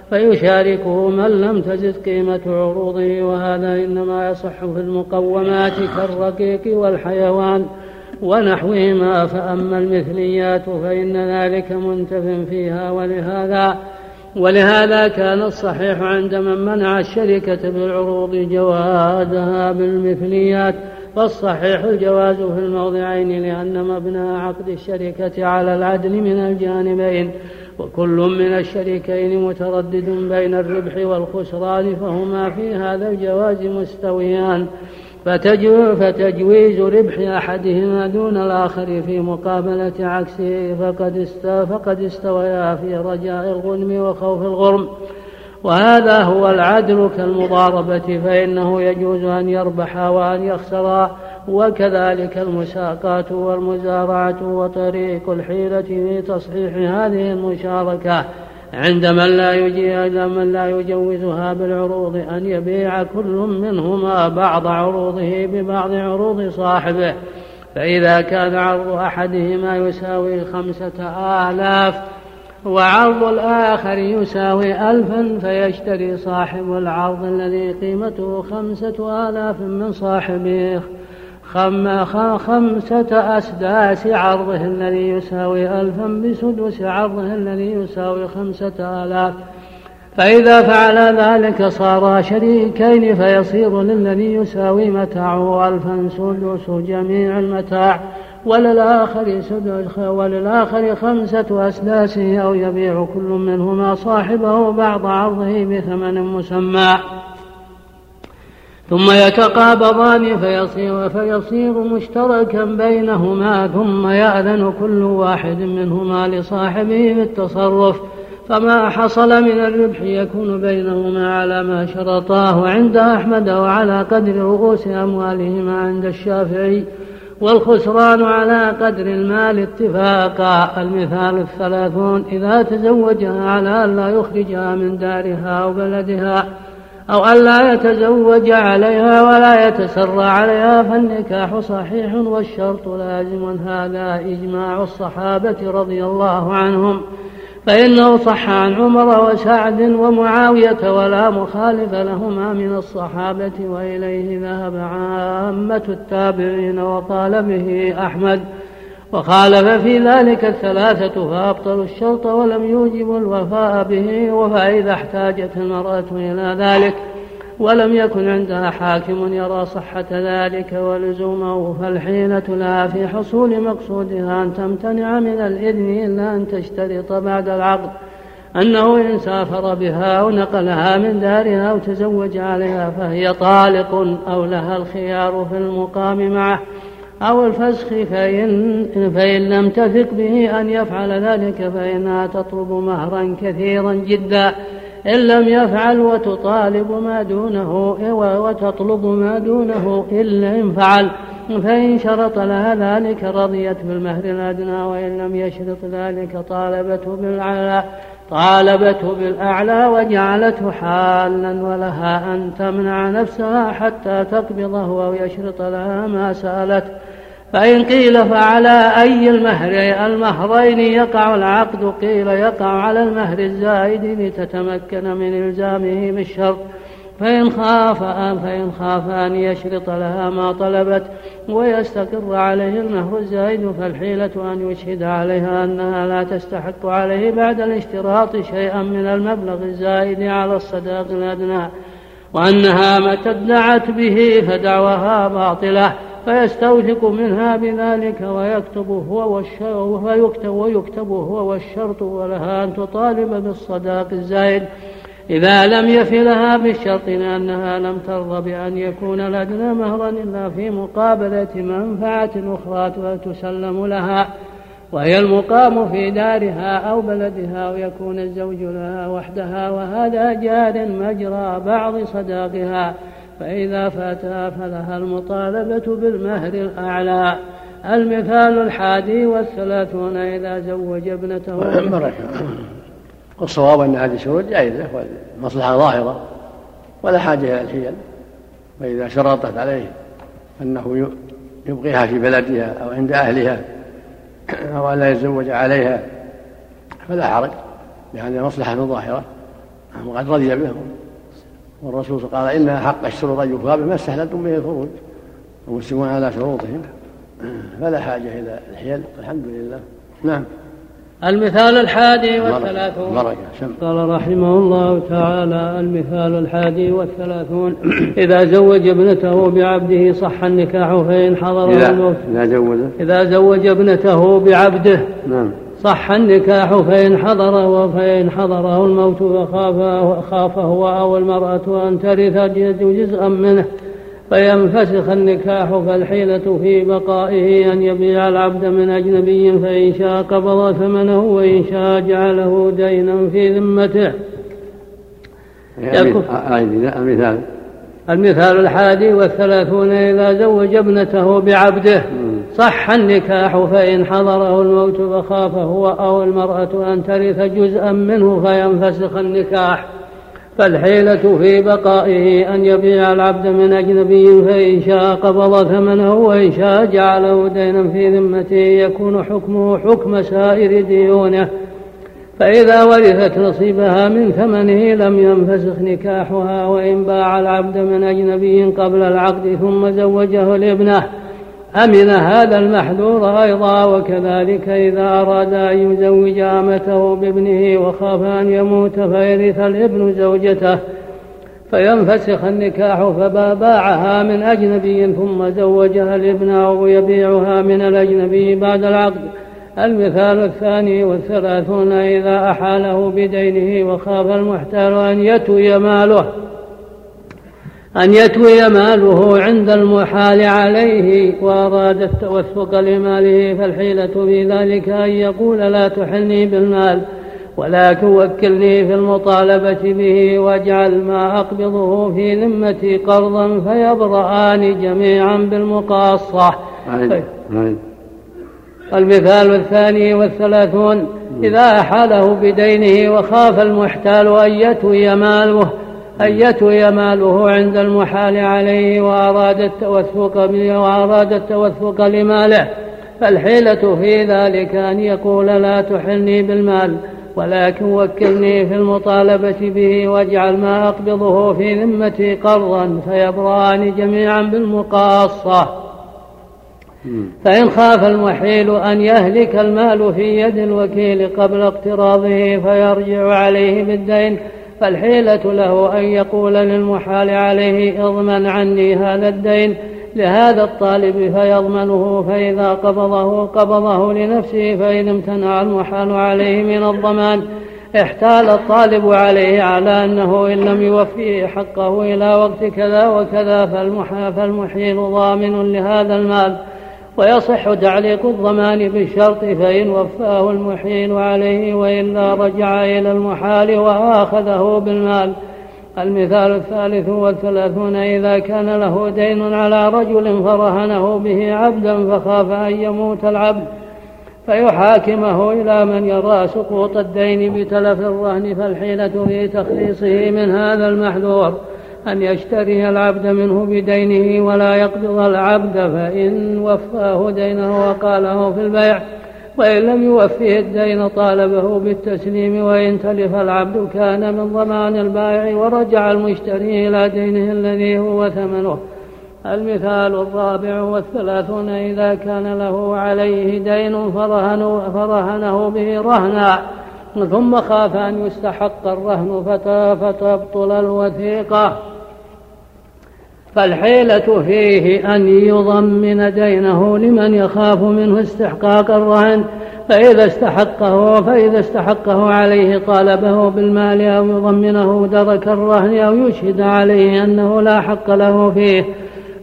فيشاركه من لم تزد قيمة عروضه وهذا إنما يصح في المقومات كالرقيق والحيوان. ونحوهما فأما المثليات فإن ذلك منتف فيها ولهذا ولهذا كان الصحيح عند من منع الشركة بالعروض جوازها بالمثليات فالصحيح الجواز في الموضعين لأن مبنى عقد الشركة على العدل من الجانبين وكل من الشريكين متردد بين الربح والخسران فهما في هذا الجواز مستويان. فتجويز ربح أحدهما دون الآخر في مقابلة عكسه فقد فقد استويا في رجاء الغنم وخوف الغرم. وهذا هو العدل كالمضاربة فإنه يجوز أن يربح وأن يخسر. وكذلك المساقات والمزارعة وطريق الحيلة في تصحيح هذه المشاركة. عند من لا يجي من لا يجوزها بالعروض أن يبيع كل منهما بعض عروضه ببعض عروض صاحبه. فإذا كان عرض أحدهما يساوي خمسة آلاف وعرض الآخر يساوي ألفا فيشتري صاحب العرض الذي قيمته خمسة آلاف من صاحبه. خم خمسة أسداس عرضه الذي يساوي ألفا بسدس عرضه الذي يساوي خمسة آلاف. فإذا فعل ذلك صارا شريكين فيصير للذي يساوي متاعه ألفا سدس جميع المتاع وللآخر سدس وللآخر خمسة أسداس أو يبيع كل منهما صاحبه بعض عرضه بثمن مسمى. ثم يتقابضان فيصير, فيصير مشتركا بينهما ثم يأذن كل واحد منهما لصاحبه بالتصرف. فما حصل من الربح يكون بينهما على ما شرطاه عند أحمد وعلى قدر رؤوس أموالهما عند الشافعي. والخسران على قدر المال اتفاقا. المثال الثلاثون إذا تزوجها على أن لا يخرجها من دارها أو بلدها أو أن لا يتزوج عليها ولا يتسرى عليها فالنكاح صحيح والشرط لازم هذا إجماع الصحابة رضي الله عنهم. فإنه صح عن عمر وسعد ومعاوية ولا مخالف لهما من الصحابة وإليه ذهب عامة التابعين وقال به أحمد وخالف في ذلك الثلاثة فأبطلوا الشرط ولم يوجبوا الوفاء به فإذا احتاجت المرأة إلى ذلك ولم يكن عندها حاكم يرى صحة ذلك ولزومه فالحيلة لها في حصول مقصودها أن تمتنع من الإذن إلا أن تشترط بعد العقد. أنه إن سافر بها أو نقلها من دارها أو تزوج عليها فهي طالق أو لها الخيار في المقام معه. أو الفسخ فإن, فإن لم تثق به أن يفعل ذلك فإنها تطلب مهرا كثيرا جدا. إن لم يفعل وتطالب ما دونه وتطلب ما دونه إلا إن فعل. فإن شرط لها ذلك رضيت بالمهر الأدنى وإن لم يشرط ذلك طالبته بالأعلى. طالبته بالأعلى وجعلته حالا ولها أن تمنع نفسها حتى تقبضه أو يشرط لها ما سألته فإن قيل فعلى أي المهر المهرين يقع العقد قيل يقع على المهر الزائد لتتمكن من إلزامه بالشرط فإن خاف فإن خاف أن يشرط لها ما طلبت ويستقر عليه المهر الزائد فالحيلة أن يشهد عليها أنها لا تستحق عليه بعد الاشتراط شيئا من المبلغ الزائد على الصداق الأدنى. وأنها متى ادعت به فدعواها باطلة. فيستوثق منها بذلك ويكتب هو والشرط ويكتب هو والشرط ولها أن تطالب بالصداق الزائد. إذا لم يف لها بالشرط لأنها لم ترضى بأن يكون الأدنى مهرا إلا في مقابلة منفعة أخرى تسلم لها. وهي المقام في دارها أو بلدها ويكون الزوج لها وحدها وهذا جار مجرى بعض صداقها. فإذا فاتها فلها المطالبة بالمهر الأعلى. المثال الحادي والثلاثون إذا زوج ابنته. [clears throat] والصواب أن هذه الشروط جائزة والمصلحة ظاهرة ولا حاجة إلى الحيل فإذا شرطت عليه أنه يبقيها في بلدها أو عند أهلها أو أن لا يتزوج عليها فلا حرج لأن مصلحة ظاهرة. وقد رضي بهم. والرسول قال إن حق الشروط أن يوفى بما استحللتم به الفروج المسلمون على شروطهم. فلا حاجة إلى الحيل. الحمد لله. نعم. المثال الحادي والثلاثون. قال رحمه الله تعالى المثال الحادي والثلاثون إذا زوج ابنته بعبده صح النكاح فإن حضر الموت. إذا زوج إذا زوج ابنته بعبده نعم. صح النكاح فإن حضر فإن حضره الموت فخاف خاف هو أو المرأة أن ترث جزءا منه فينفسخ النكاح فالحيلة في بقائه أن يبيع العبد من أجنبي فإن شاء قبض ثمنه وإن شاء جعله دينا في ذمته. المثال المثال الحادي والثلاثون إذا زوج ابنته بعبده. صح النكاح فإن حضره الموت فخاف هو أو المرأة أن ترث جزءا منه فينفسخ النكاح. فالحيلة في بقائه أن يبيع العبد من أجنبي فإن شاء قبض ثمنه وإن شاء جعله دينا في ذمته يكون حكمه حكم سائر ديونه. فإذا ورثت نصيبها من ثمنه لم ينفسخ نكاحها وإن باع العبد من أجنبي قبل العقد ثم زوجه لابنه. أمن هذا المحذور أيضا وكذلك إذا أراد أن يزوج أمته بابنه وخاف أن يموت فيرث الابن زوجته. فينفسخ النكاح فباعها من أجنبي ثم زوجها الابن أو يبيعها من الأجنبي بعد العقد. المثال الثاني والثلاثون إذا أحاله بدينه وخاف المحتال أن يتوي ماله أن يتوي ماله عند المحال عليه وأراد التوثق لماله فالحيلة في ذلك أن يقول لا تحلني بالمال ولكن وكلني في المطالبة به واجعل ما أقبضه في ذمتي قرضا فيبرآن جميعا بالمقاصة. المثال الثاني والثلاثون إذا أحاله بدينه وخاف المحتال أن يتوي ماله أن يتوي ماله عند المحال عليه وأراد التوثق وأراد التوثق لماله. فالحيلة في ذلك أن يقول لا تحلني بالمال ولكن وكلني في المطالبة به واجعل ما أقبضه في ذمتي قرضا فيبرأان جميعا بالمقاصة. فإن خاف المحيل أن يهلك المال في يد الوكيل قبل اقتراضه فيرجع عليه بالدين فالحيلة له أن يقول للمحال عليه اضمن عني هذا الدين لهذا الطالب فيضمنه فإذا قبضه قبضه لنفسه فإن امتنع المحال عليه من الضمان. احتال الطالب عليه على أنه إن لم يوفيه حقه إلى وقت كذا وكذا فالمحيل ضامن لهذا المال. ويصح تعليق الضمان بالشرط فإن وفاه المحيل عليه وإلا رجع إلى المحال وآخذه بالمال. المثال الثالث والثلاثون إذا كان له دين على رجل فرهنه به عبدا فخاف أن يموت العبد. فيحاكمه إلى من يرى سقوط الدين بتلف الرهن فالحيلة في تخليصه من هذا المحذور. أن يشتري العبد منه بدينه ولا يقبض العبد فإن وفاه دينه وقاله في البيع وإن لم يوفيه الدين طالبه بالتسليم وإن تلف العبد كان من ضمان البائع ورجع المشتري إلى دينه الذي هو ثمنه. المثال الرابع والثلاثون إذا كان له عليه دين فرهنه, فرهنه به رهنا ثم خاف أن يستحق الرهن فتبطل الوثيقة. فالحيلة فيه أن يضمن دينه لمن يخاف منه استحقاق الرهن فإذا استحقه فإذا استحقه عليه طالبه بالمال أو يضمنه درك الرهن أو يشهد عليه أنه لا حق له فيه.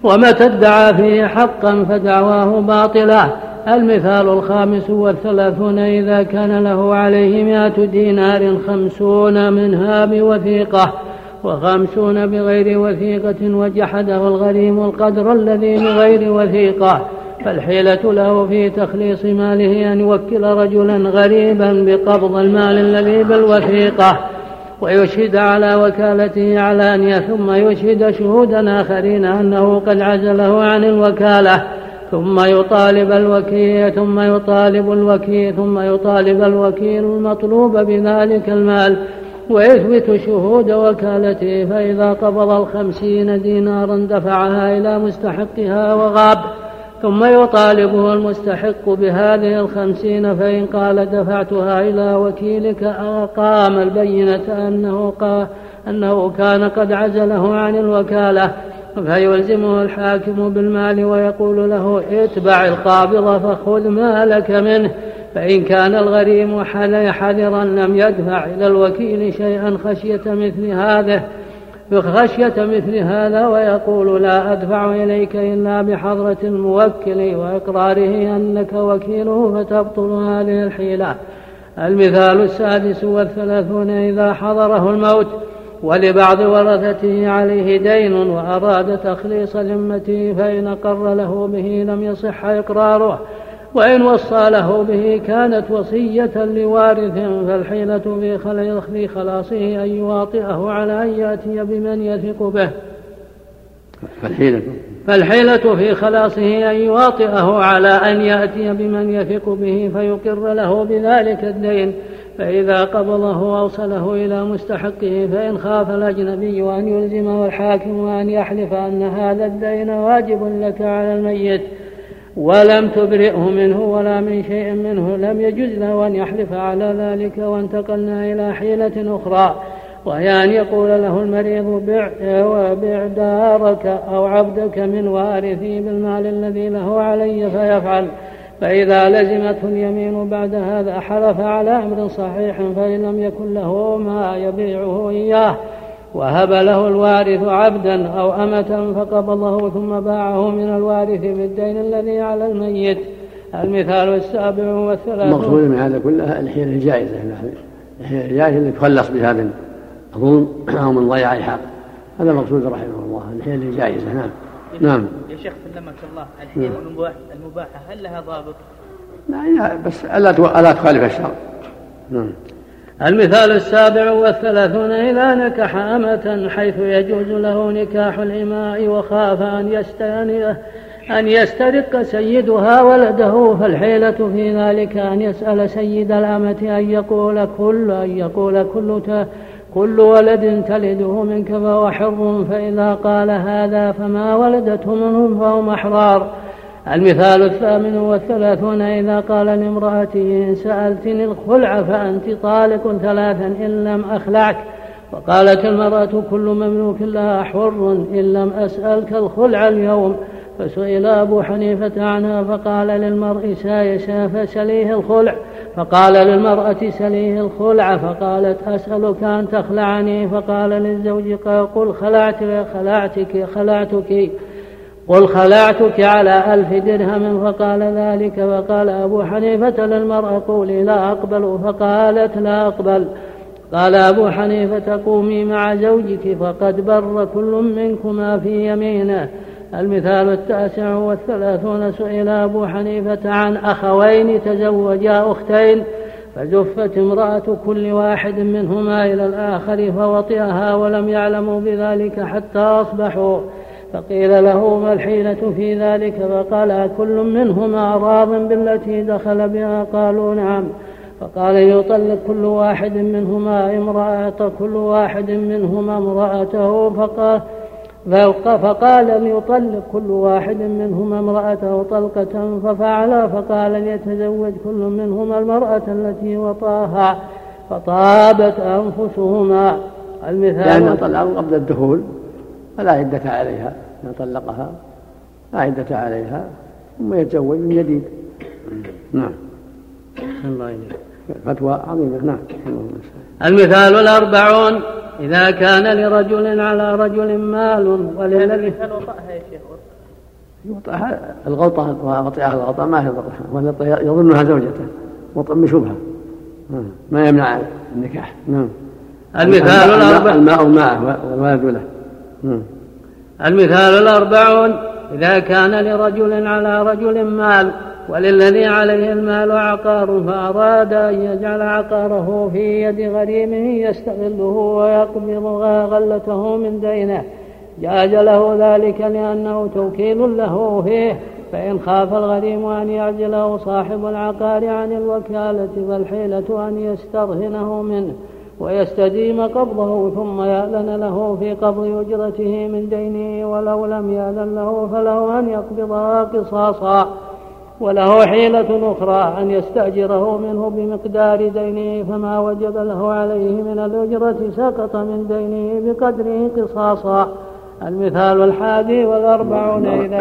ومتى ادعى فيه حقا فدعواه باطلة المثال الخامس والثلاثون إذا كان له عليه مائة دينار خمسون منها بوثيقة. وخمسون بغير وثيقة وجحده الغريم القدر الذي بغير وثيقة فالحيلة له في تخليص ماله أن يوكل رجلا غريبا بقبض المال الذي بالوثيقة ويشهد على وكالته علانية ثم يشهد شهودا آخرين أنه قد عزله عن الوكالة ثم يطالب الوكيل ثم يطالب الوكيل ثم يطالب الوكيل المطلوب بذلك المال ويثبت شهود وكالته فإذا قبض الخمسين دينارا دفعها إلى مستحقها وغاب ثم يطالبه المستحق بهذه الخمسين فإن قال دفعتها إلى وكيلك أقام البينة أنه, أنه كان قد عزله عن الوكالة فيلزمه الحاكم بالمال ويقول له اتبع القابض فخذ مالك منه. فإن كان الغريم حذرا لم يدفع إلى الوكيل شيئا خشية مثل هذا خشية مثل هذا ويقول لا أدفع إليك إلا بحضرة الموكل وإقراره أنك وكيله فتبطل هذه الحيلة. المثال السادس والثلاثون إذا حضره الموت ولبعض ورثته عليه دين وأراد تخليص ذمته فإن أقر له به لم يصح إقراره. وإن وصى له به كانت وصية لوارث فالحيلة في خلاصه أن يواطئه على أن يأتي بمن يثق به. فالحيلة. فالحيلة في خلاصه أن يواطئه على أن يأتي بمن يثق به فيقر له بذلك الدين. فإذا قبضه أوصله إلى مستحقه فإن خاف الأجنبي أن يلزمه الحاكم أن يحلف أن هذا الدين واجب لك على الميت. ولم تبرئه منه ولا من شيء منه لم يجز له أن يحلف على ذلك وانتقلنا إلى حيلة أخرى. وهي أن يقول له المريض بع, بع دارك أو عبدك من وارثي بالمال الذي له علي فيفعل. فإذا لزمته اليمين بعد هذا حلف على أمر صحيح فإن لم يكن له ما يبيعه إياه. وهب له الوارث عبدا أو أمة فقبضه ثم باعه من الوارث بالدين الذي على الميت. المثال السابع والثلاثون. المقصود من هذا كله الحيلة الجائزة. الحيلة الجائزة التي تخلص بها من ظلم أو من ضياع الحق. هذا مقصود رحمه الله الحيلة الجائزة. نعم. نعم. يا شيخ سلمك الله الحيلة نعم. المباحة هل لها ضابط؟ لا بس ألا ألا تخالف الشرع. نعم. المثال السابع والثلاثون إذا نكح أمة حيث يجوز له نكاح الإماء وخاف أن أن يسترق سيدها ولده فالحيلة في ذلك أن يسأل سيد الأمة أن يقول كل أن يقول كل كل ولد تلده منك فهو حر فإذا قال هذا فما ولدته منهم فهم أحرار. المثال الثامن والثلاثون إذا قال لامرأته إن سألتني الخلع فأنت طالق ثلاثا إن لم أخلعك. وقالت المرأة كل مملوك لها حر إن لم أسألك الخلع اليوم. فسئل أبو حنيفة عنها فقال للمرء سايس فسليه الخلع. فقال للمرأة سليه الخلع. فقالت أسألك أن تخلعني. فقال للزوج قل خلعتك خلعتك خلعتك. قل خلعتك على ألف درهم فقال ذلك فقال أبو حنيفة للمرأة قولي لا أقبل فقالت لا أقبل. قال أبو حنيفة قومي مع زوجك فقد بر كل منكما في يمينه. المثال التاسع والثلاثون سئل أبو حنيفة عن أخوين تزوجا أختين فزفت امرأة كل واحد منهما إلى الآخر فوطئها ولم يعلموا بذلك حتى أصبحوا. فقيل له ما الحيلة في ذلك؟ فقال كل منهما راض بالتي دخل بها؟ قالوا نعم. فقال يطلق كل واحد منهما امرأة كل واحد منهما امرأته. فقال فقال ليطلق كل واحد منهما امرأته طلقة ففعل فقال ليتزوج كل منهما المرأة التي وطاها. فطابت أنفسهما. المثال لأن طلق قبل الدخول. فلا عدة عليها إذا طلقها لا عدة عليها ثم يتزوج من جديد. نعم. الله فتوى عظيمة. نعم. المثال الأربعون إذا كان لرجل على رجل مال وللذي هل وطأها يا شيخ؟ يوطأها الغلطة وطئها الغلطة ما يضر يظنها زوجته وطأ بشبهة ما يمنع النكاح. نعم. المثال الأربع الماء معه والولد له. نعم المثال الأربعون إذا كان لرجل على رجل مال وللذي عليه المال عقار فأراد أن يجعل عقاره في يد غريمه يستغله ويقبض غلته من دينه. جاز له ذلك لأنه توكيل له فيه فإن خاف الغريم أن يعجله صاحب العقار عن الوكالة فالحيلة أن يسترهنه منه. ويستديم قبضه ثم يأذن له في قبض أجرته من دينه ولو لم يأذن له فله أن يقبضها قصاصا. وله حيلة أخرى أن يستأجره منه بمقدار دينه فما وجب له عليه من الأجرة سقط من دينه بقدره قصاصا. المثال الحادي والأربعون إذا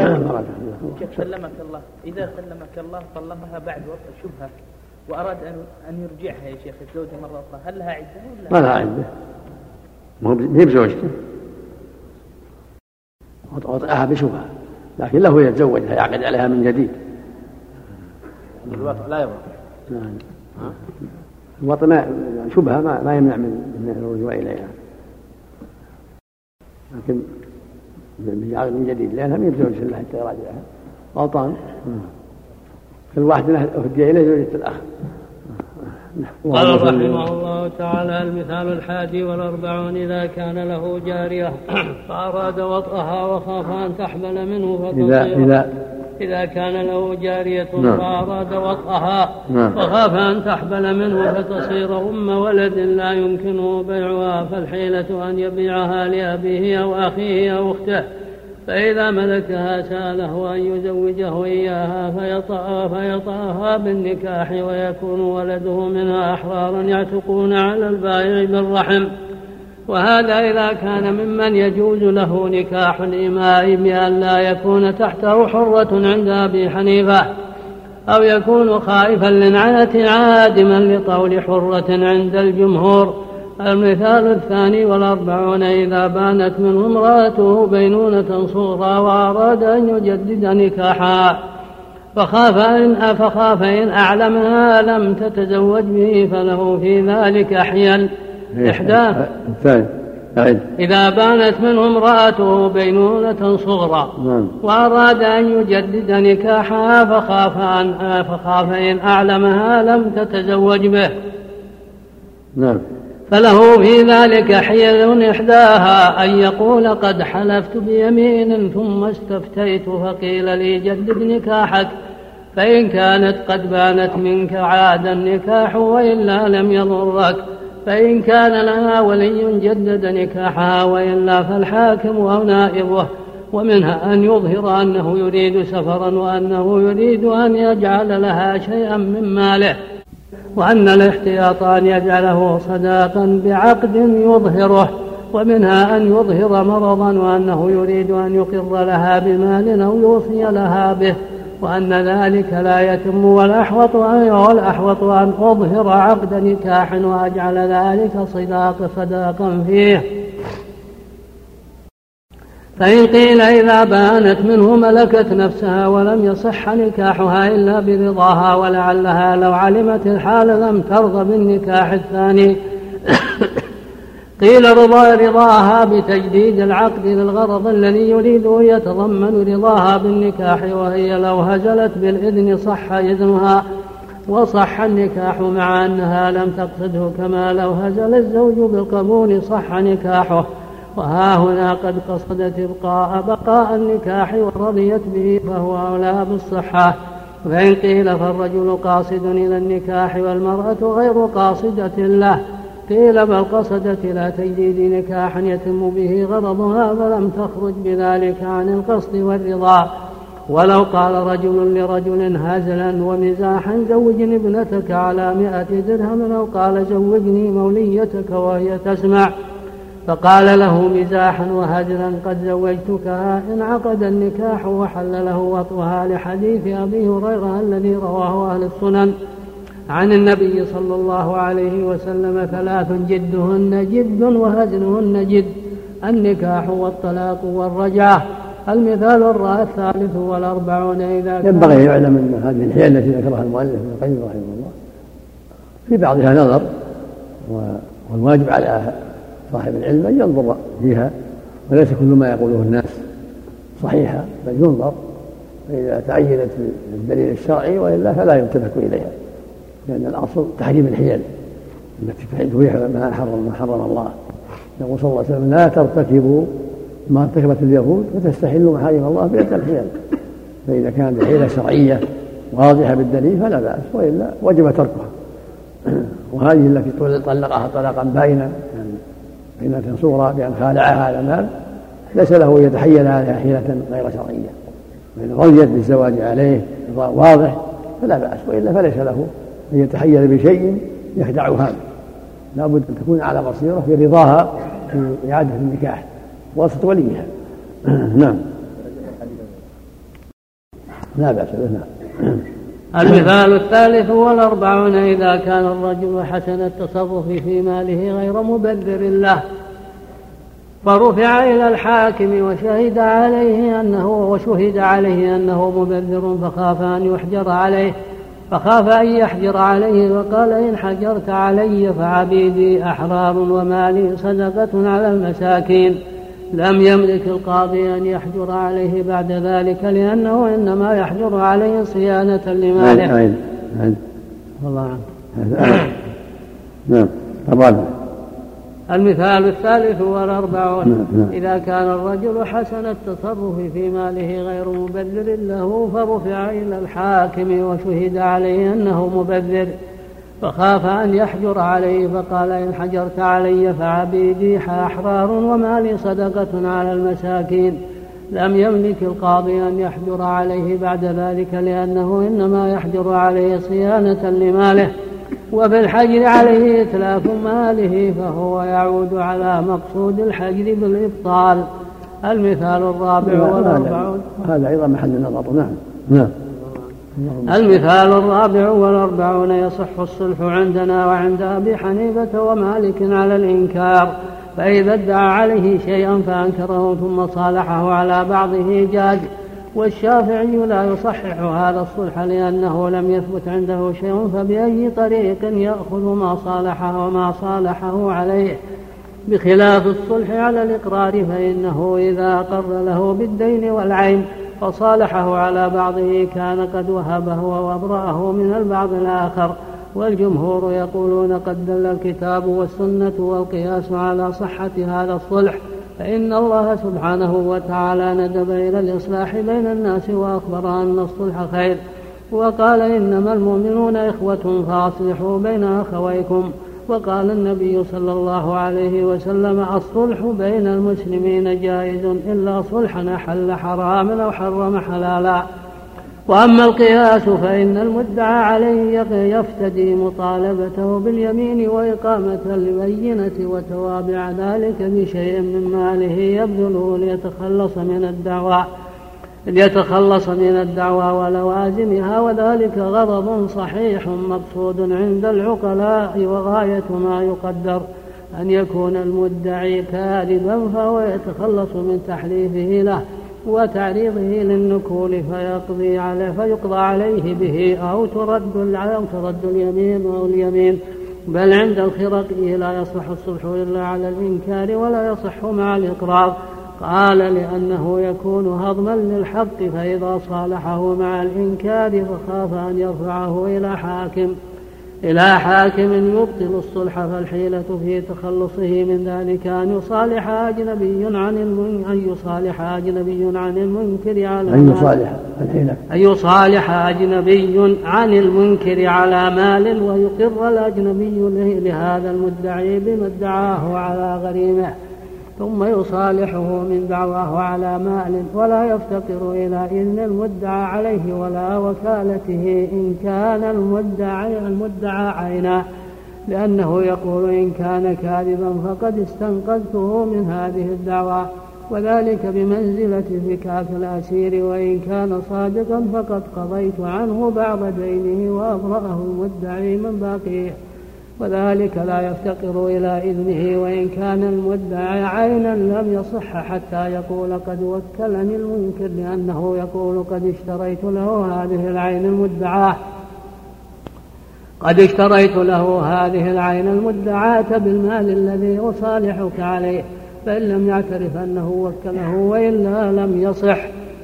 سلمك الله. إذا سلمك الله طلقها بعد وقت. شبهة. وأراد أن أن يرجعها يا شيخ الزوجة مرة أخرى. هل لها عدة ولا ما لها عدة. ما هي بزوجته. وطئها بشبهة لكن له يتزوجها يعقد عليها من جديد. الوطء لا يضر نعم. الوطء ما شبهة ما, ما يمنع من من الرجوع إليها. لكن من جديد لأنها من زوجة الله حتى يراجعها غلطان. كل واحد أهدي إليه زوجة الأخ قال رحمه الله تعالى المثال الحادي والأربعون إذا كان له جارية [clears throat] فأراد وطئها وخاف أن تحمل منه فتصير إذا إذا إذا كان له جارية نعم. فأراد وطئها نعم. وخاف أن تحبل منه فتصير أم ولد لا يمكنه بيعها فالحيلة أن يبيعها لأبيه أو أخيه أو أخته. فإذا ملكها سأله أن يزوجه إياها فيطأ فيطأها بالنكاح ويكون ولده منها أحرارا يعتقون على البائع بالرحم. وهذا إذا كان ممن يجوز له نكاح الإماء بأن لا يكون تحته حرة عند أبي حنيفة أو يكون خائفا للعنة عادما لطول حرة عند الجمهور. المثال الثاني والأربعون إذا بانت منه امرأته بينونة صغرى وأراد أن يجدد نكاحها فخاف إن فخاف إن أعلمها لم تتزوج به فله في ذلك حيل. إيه، إحدى. الثاني إذا بانت منه امرأته بينونة صغرى نعم. وأراد أن يجدد نكاحها فخاف أن فخاف إن أعلمها لم تتزوج به. نعم. فله في ذلك حيل إحداها أن يقول قد حلفت بيمين ثم استفتيت فقيل لي جدد نكاحك فإن كانت قد بانت منك عاد النكاح وإلا لم يضرك فإن كان لها ولي جدد نكاحها وإلا فالحاكم أو نائبه ومنها أن يظهر أنه يريد سفرا وأنه يريد أن يجعل لها شيئا من ماله. وأن الاحتياط أن يجعله صداقا بعقد يظهره ومنها أن يظهر مرضا وأنه يريد أن يقر لها بمال أو يوصي لها به وأن ذلك لا يتم والأحوط أن والأحوط أن أظهر عقد نكاح وأجعل ذلك صداق صداقا فيه. فإن قيل إذا بانت منه ملكت نفسها ولم يصح نكاحها إلا برضاها ولعلها لو علمت الحال لم ترضى بالنكاح الثاني. [coughs] قيل رضا رضاها بتجديد العقد للغرض الذي يريده يتضمن رضاها بالنكاح وهي لو هزلت بالإذن صح إذنها وصح النكاح مع أنها لم تقصده كما لو هزل الزوج بالقبول صح نكاحه. وها هنا قد قصدت إبقاء بقاء النكاح ورضيت به فهو أولى بالصحة. فإن قيل فالرجل قاصد إلى النكاح والمرأة غير قاصدة له. قيل بل قصدت إلى تجديد نكاح يتم به غرضها فلم تخرج بذلك عن القصد والرضا. ولو قال رجل لرجل هزلا ومزاحا زوجني ابنتك على مائة درهم أو قال زوجني موليتك وهي تسمع. فقال له مزاحا وهجرا قد زوجتكها انعقد النكاح وحل له وطئها لحديث أبي هريرة الذي رواه أهل السنن عن النبي صلى الله عليه وسلم ثلاث جدهن جد وهزلهن جد النكاح والطلاق والرجعة المثال الثالث والأربعون إذا كان ينبغي يعلم أن هذه الحيل التي ذكرها المؤلف ابن القيم رحمه الله في بعضها نظر والواجب على صاحب العلم أن ينظر فيها وليس كل ما يقوله الناس صحيحا بل ينظر فإذا تعينت الدليل الشرعي وإلا فلا يلتفت إليها لأن الأصل تحريم الحيل التي تبيح ما حرم ما حرم الله. يقول صلى الله عليه وسلم لا ترتكبوا ما ارتكبت اليهود فتستحلوا محارم الله بيد الحيل. فإذا كانت حيلة شرعية واضحة بالدليل فلا بأس وإلا وجب تركها. [clears throat] وهذه التي طلقها طلاقا باينا حيلة صغرى بأن خالعها على المال ليس له أن يتحيل عليها حيلة غير شرعية. فإن رضيت بالزواج عليه واضح فلا بأس وإلا فليس له أن يتحيل بشيء يخدعها. لا بد أن تكون على بصيرة في رضاها في إعادة النكاح وسط وليها. [clears throat] نعم. لا بأس به نعم. المثال الثالث والأربعون إذا كان الرجل حسن التصرف في ماله غير مبذر له. فرفع إلى الحاكم وشهد عليه أنه وشهد عليه أنه مبذر فخاف أن يحجر عليه فخاف أن يحجر عليه وقال إن حجرت علي فعبيدي أحرار ومالي صدقة على المساكين. لم يملك القاضي أن يحجر عليه بعد ذلك لأنه إنما يحجر عليه صيانة لماله. أين أين والله نعم الرابع المثال الثالث والأربعون نعم، نعم. إذا كان الرجل حسن التصرف في ماله غير مبذر له فرفع إلى الحاكم وشهد عليه أنه مبذر. فخاف أن يحجر عليه فقال إن حجرت علي فعبيدي أحرار وما لي صدقة على المساكين. لم يملك القاضي أن يحجر عليه بعد ذلك لأنه إنما يحجر عليه صيانة لماله. وفي الحجر عليه إتلاف ماله فهو يعود على مقصود الحجر بالإبطال. المثال الرابع والأربعون هذا أيضا محل النظر نعم. نعم. المثال الرابع والأربعون يصح الصلح عندنا وعند أبي حنيفة ومالك على الإنكار فإذا ادعى عليه شيئا فأنكره ثم صالحه على بعضه جاز والشافعي لا يصحح هذا الصلح لأنه لم يثبت عنده شيء فبأي طريق يأخذ ما صالحه وما صالحه عليه؟ بخلاف الصلح على الإقرار فإنه إذا أقر له بالدين والعين فصالحه على بعضه كان قد وهبه وأبرأه من البعض الآخر والجمهور يقولون قد دل الكتاب والسنة والقياس على صحة هذا الصلح فإن الله سبحانه وتعالى ندب إلى الإصلاح بين الناس وأخبر أن الصلح خير وقال إنما المؤمنون إخوة فأصلحوا بين أخويكم. وقال النبي صلى الله عليه وسلم الصلح بين المسلمين جائز إلا صلحا أحل حراما أو حرم حلالا. وأما القياس فإن المدعى عليه يفتدي مطالبته باليمين وإقامة البينة وتوابع ذلك بشيء من ماله يبذله ليتخلص من الدعوى ليتخلص من الدعوى ولوازمها وذلك غرض صحيح مقصود عند العقلاء وغاية ما يقدر أن يكون المدعي كاذبا فهو يتخلص من تحليفه له وتعريضه للنكول فيقضي عليه فيقضى عليه به أو ترد أو ترد اليمين أو اليمين. بل عند الخرقي لا يصح الصلح إلا على الإنكار ولا يصح مع الإقرار. قال لأنه يكون هضما للحق فإذا صالحه مع الإنكار فخاف أن يرفعه إلى حاكم. إلى حاكم يبطل الصلح فالحيلة في تخلصه من ذلك أن يصالح أجنبي عن المن... أن يصالح أجنبي عن المنكر على أن يصالح الحيلة. أن يصالح أجنبي عن المنكر على مال ويقر الأجنبي لهذا المدعي بما ادعاه على غريمه. ثم يصالحه من دعواه على مال ولا يفتقر إلى إذن المدعى عليه ولا وكالته إن كان المدعى المدعى عينا. لأنه يقول إن كان كاذبا فقد استنقذته من هذه الدعوى وذلك بمنزلة فكاك الأسير وإن كان صادقا فقد قضيت عنه بعض دينه وأبرأه المدعي من باقيه. وذلك لا يفتقر إلى إذنه وإن كان المدعي عينا لم يصح حتى يقول قد وكلني المنكر لأنه يقول قد اشتريت له هذه العين المدعاة قد اشتريت له هذه العين المدعاة بالمال الذي أصالحك عليه فإن لم يعترف أنه وكله وإلا لم يصح.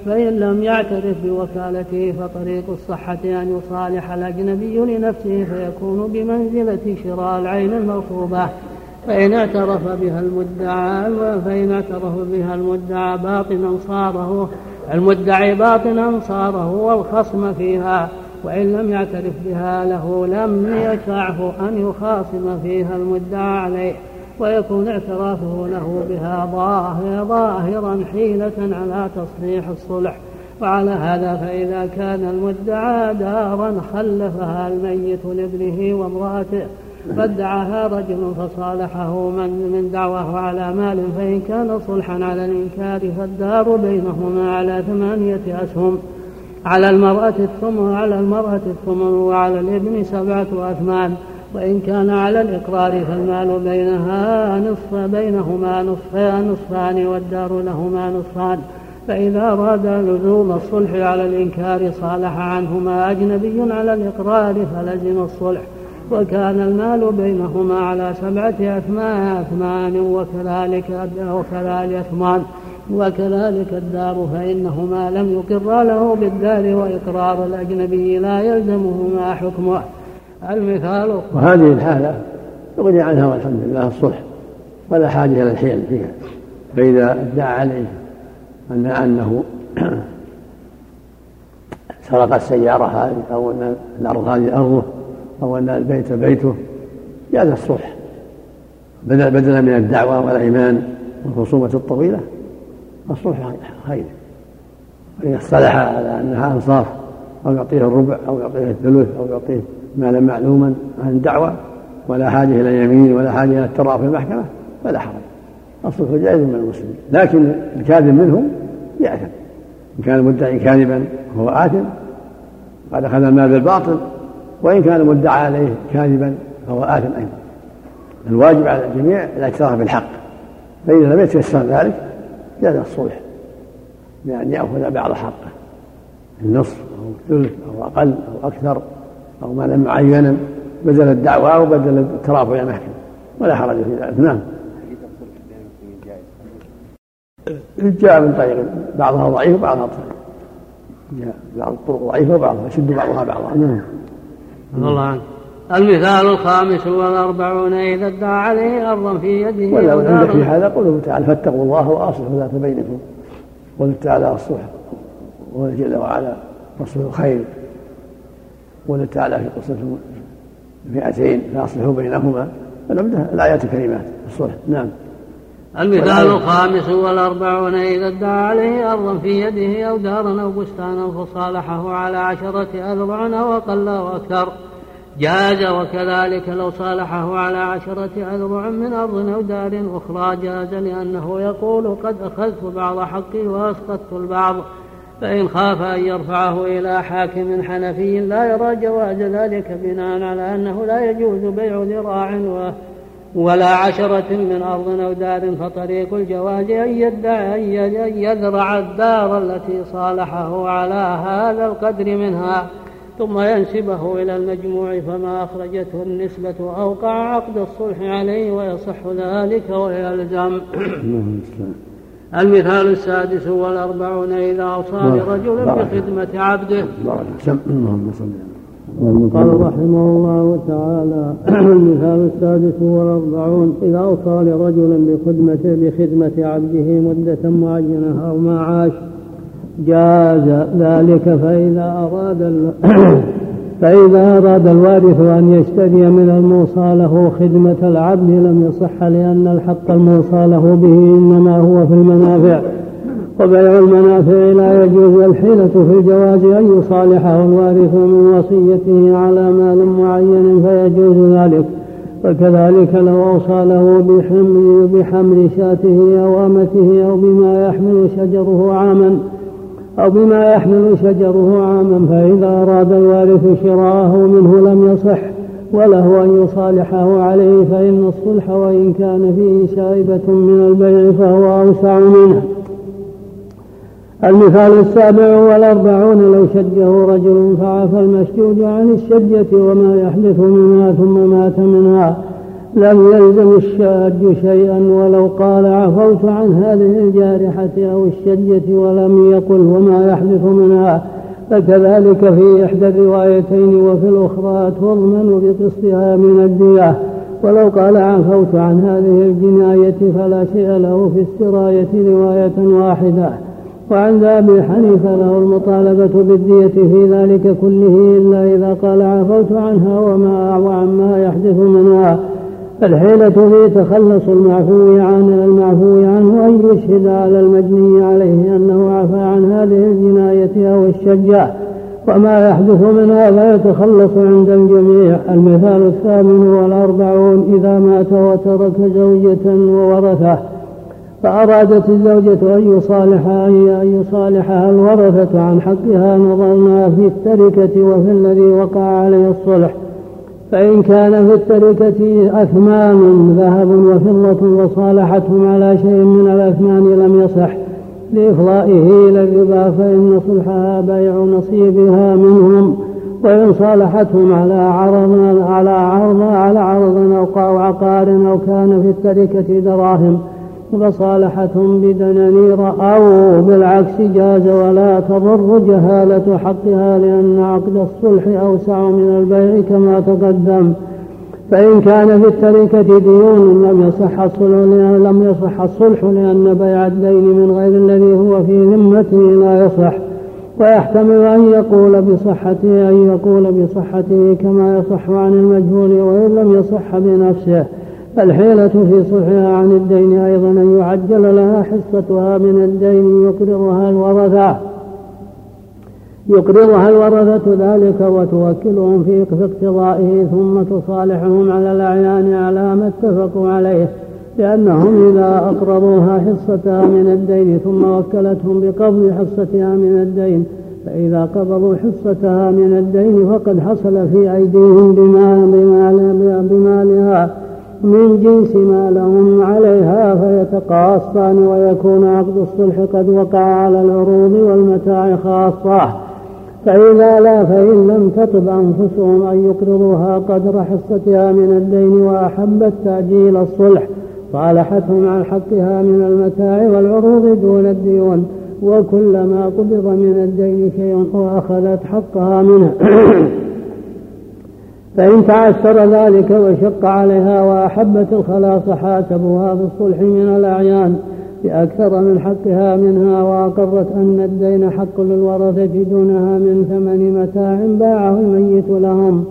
فإن لم يعترف بوكالته فطريق الصحة أن يصالح الأجنبي لنفسه فيكون بمنزلة شراء العين المرفوبة فإن اعترف بها المدعى فإن اعترف بها المدعى باطنا صاره. المدعي باطنا صاره والخصم فيها. وإن لم يعترف بها له لم يشرعه أن يخاصم فيها المدعى عليه. ويكون اعترافه له بها ظاهر ظاهرا حيلة على تصحيح الصلح. وعلى هذا فإذا كان المدعى دارا خلفها الميت لابنه وامرأته. فادعاها رجل فصالحه من من دعواه على مال فإن كان صلحا على الإنكار فالدار بينهما على ثمانية أسهم على المرأة الثمن على المرأة الثمن وعلى الابن سبعة أثمان. وإن كان على الإقرار فالمال بينها نصف بينهما نصفان نصفان والدار لهما نصفان. فإذا أراد لزوم الصلح على الإنكار صالح عنهما أجنبي على الإقرار فلزم الصلح. وكان المال بينهما على سبعة أثمان أثمان وكذلك وكذلك أثمان. وكذلك الدار فإنهما لم يقرا له بالدار وإقرار الأجنبي لا يلزمهما حكمه. المثال وهذه الحالة يغني عنها والحمد لله الصلح ولا حاجة إلى الحيل فيها. فإذا ادعى عليه أن أنه [clears throat] سرق السيارة هذه أو أن الأرض هذه أرضه أو أن البيت بيته جاز الصلح. بدل بدلا من الدعوة والأيمان والخصومة الطويلة الصلح خير. فإذا اصطلح على أنها أنصاف أو يعطيه الربع أو يعطيه الثلث أو يعطيه مالا معلوما عن الدعوة ولا حاجة إلى يمين ولا حاجة إلى التراء في المحكمة فلا حرج. الصلح جائز من المسلمين لكن الكاذب منهم يأثم. إن كان المدعي كاذبا فهو آثم. قد أخذ المال بالباطل وإن كان المدعى عليه كاذبا فهو آثم أيضا. الواجب على الجميع الاعتراف بالحق. فإذا لم يتيسر ذلك جاز الصلح بأن يأخذ بعض حقه. النصف أو الثلث أو أقل أو أكثر. أو مالا معينا بدل الدعوى أو بدل الترافع إلى المحكمة ولا حرج في ذلك. نعم. جاء من طريق بعضها ضعيف وبعضها ضعيف جاء بعض الطرق ضعيفة وبعضها يشد بعضها بعضا. نعم. الله عنك. المثال الخامس والأربعون إذا ادعى عليه أرضا في يده ولا عندك في هذا قوله تعالى فاتقوا الله وأصلحوا ذات بينكم. قوله تعالى الصلح جل وعلا رسول الخير. قوله تعالى في قصة فئتين فأصلحوا بينهما. العمدة الآيات الكريمات الصلح. نعم. المثال الخامس والأربعون إذا ادعى عليه أرضا في يده أو دارا أو بستانا فصالحه على عشرة أذرع أو أقل أو أكثر جاز وكذلك لو صالحه على عشرة أذرع من أرض أو دار أخرى جاز لأنه يقول قد أخذت بعض حقي وأسقطت البعض. فإن خاف أن يرفعه إلى حاكم حنفي لا يرى جواز ذلك بناء على أنه لا يجوز بيع ذراع ولا عشرة من أرض أو دار فطريق الجواز أن يدعي أن يذرع الدار التي صالحه على هذا القدر منها ثم ينسبه إلى المجموع فما أخرجته النسبة أوقع عقد الصلح عليه ويصح ذلك ويلزم. المثال السادس والأربعون إذا أوصى لرجل بخدمة عبده. قال رحمه الله تعالى [clears throat] المثال السادس والأربعون إذا أوصى لرجل بخدمة بخدمة عبده مدة معينة أو ما عاش جاز ذلك فإذا أراد [clears throat] فإذا أراد الوارث أن يشتري من الموصى له خدمة العبد لم يصح لأن الحق الموصى له به إنما هو في المنافع. وبيع المنافع لا يجوز الحيلة في الجواز أن يصالحه الوارث من وصيته على مال معين فيجوز ذلك. وكذلك لو أوصى له بحمل بحمل شاته أو أمته أو بما يحمل شجره عاما أو بما يحمل شجره عاما فإذا أراد الوارث شراءه منه لم يصح وله أن يصالحه عليه فإن الصلح وإن كان فيه شائبة من البيع فهو أوسع منه. المثال السابع والأربعون لو شجه رجل فعفى المشجوج عن الشجة وما يحدث منها ثم مات منها. لم يلزم الشاج شيئا ولو قال عفوت عن هذه الجارحة أو الشجة ولم يقل وما يحدث منها. فكذلك في إحدى الروايتين وفي الأخرى تضمن بقسطها من الدية. ولو قال عفوت عن هذه الجناية فلا شيء له في السراية رواية واحدة. وعند أبي حنيفة له المطالبة بالدية في ذلك كله إلا إذا قال عفوت عنها وما وعن ما يحدث منها. الحيلة في تخلص المعفو عن المعفو عنه أن يشهد على المجني عليه أنه عفى عن هذه الجناية أو الشجاع وما يحدث منها فيتخلص عند الجميع. المثال الثامن والأربعون إذا مات وترك زوجة وورثة. فأرادت الزوجة أن يصالح أن يصالحها الورثة عن حقها نظرنا في التركة وفي الذي وقع عليه الصلح. فإن كان في التركة أثمان ذهب وفضة وصالحتهم على شيء من الأثمان لم يصح. لإفضائه إلى الربا فإن صلحها بيع نصيبها منهم وإن صالحتهم على عرض على عرض على عرض أو عقار أو كان في التركة دراهم. فصالحتهم بدنانير أو بالعكس جاز ولا تضر جهالة حقها لأن عقد الصلح أوسع من البيع كما تقدم. فإن كان في التركة ديون لم يصح الصلح لم يصح الصلح لأن بيع الدين من غير الذي هو في ذمته لا يصح. ويحتمل أن يقول بصحته أن يقول بصحته كما يصح عن المجهول وإن لم يصح بنفسه. الحيلة في صلحها عن الدين أيضا أن يعجل لها حصتها من الدين يقرضها الورثة. يقرضها الورثة ذلك وتوكلهم في اقتضائه ثم تصالحهم على الأعيان على ما اتفقوا عليه لأنهم إذا أقرضوها حصتها من الدين ثم وكلتهم بقبض حصتها من الدين فإذا قبضوا حصتها من الدين فقد حصل في أيديهم بمال بمال بمالها. من جنس ما لهم عليها فيتقاصان ويكون عقد الصلح قد وقع على العروض والمتاع خاصة. فإذا لا فإن لم تطب أنفسهم أن يقرضوها قدر حصتها من الدين وأحبت تأجيل الصلح صالحتهم عن حقها من المتاع والعروض دون الديون وكلما قبض من الدين شيء وأخذت حقها منه [clears throat] فإن تعسر ذلك وشق عليها وأحبت الخلاص حاسبوها بالصلح من الأعيان بأكثر من حقها منها وأقرت أن الدين حق للورثة دونها من ثمن متاع باعه الميت لهم.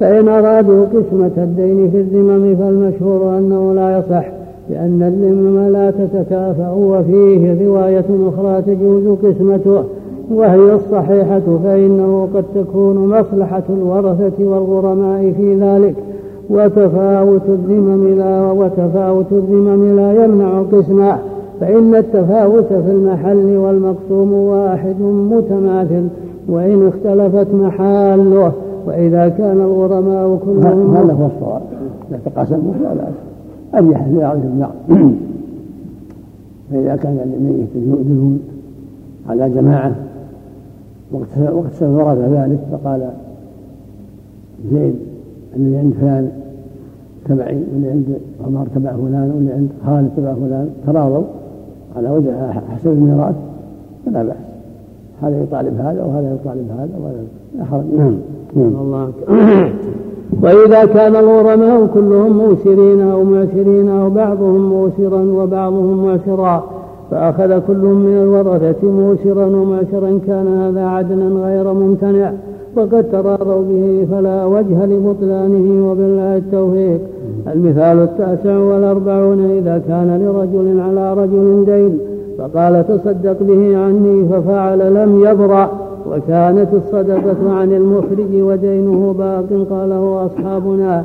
فإن أرادوا قسمة الدين في الذمم فالمشهور أنه لا يصح لأن الذمم لا تتكافأ وفيه رواية أخرى تجوز قسمته. وهي الصحيحة فإنه قد تكون مصلحة الورثة والغرماء في ذلك وتفاوت الذمم لا وتفاوت الذمم لا يمنع قسمه فإن التفاوت في المحل والمقسوم واحد متماثل وإن اختلفت محاله وإذا كان الغرماء كلهم هذا هو الصواب. إذا تقاسموا فلا بأس أريح لبعضهم بعض فإذا كان للميت ديون على جماعة وقت ورد ذلك فقال زيد اللي عند فلان تبعي واللي عند عمر تبع فلان واللي عند خالد تبع فلان تراضوا؟ على وجه حسب الميراث فلا بأس هذا يطالب هذا وهذا يطالب هذا ولا حرج. نعم نعم. الله وإذا كان الغرماء كلهم موسرين أو معسرين أو بعضهم موسرا وبعضهم معسرا فأخذ كل من الورثة موسرا ومعسرا كان هذا عدلا غير ممتنع وقد تراضوا به فلا وجه لبطلانه وبالله التوفيق. المثال التاسع والأربعون إذا كان لرجل على رجل دين فقال تصدق به عني ففعل لم يبرأ وكانت الصدقة عن المخرج ودينه باق قاله أصحابنا.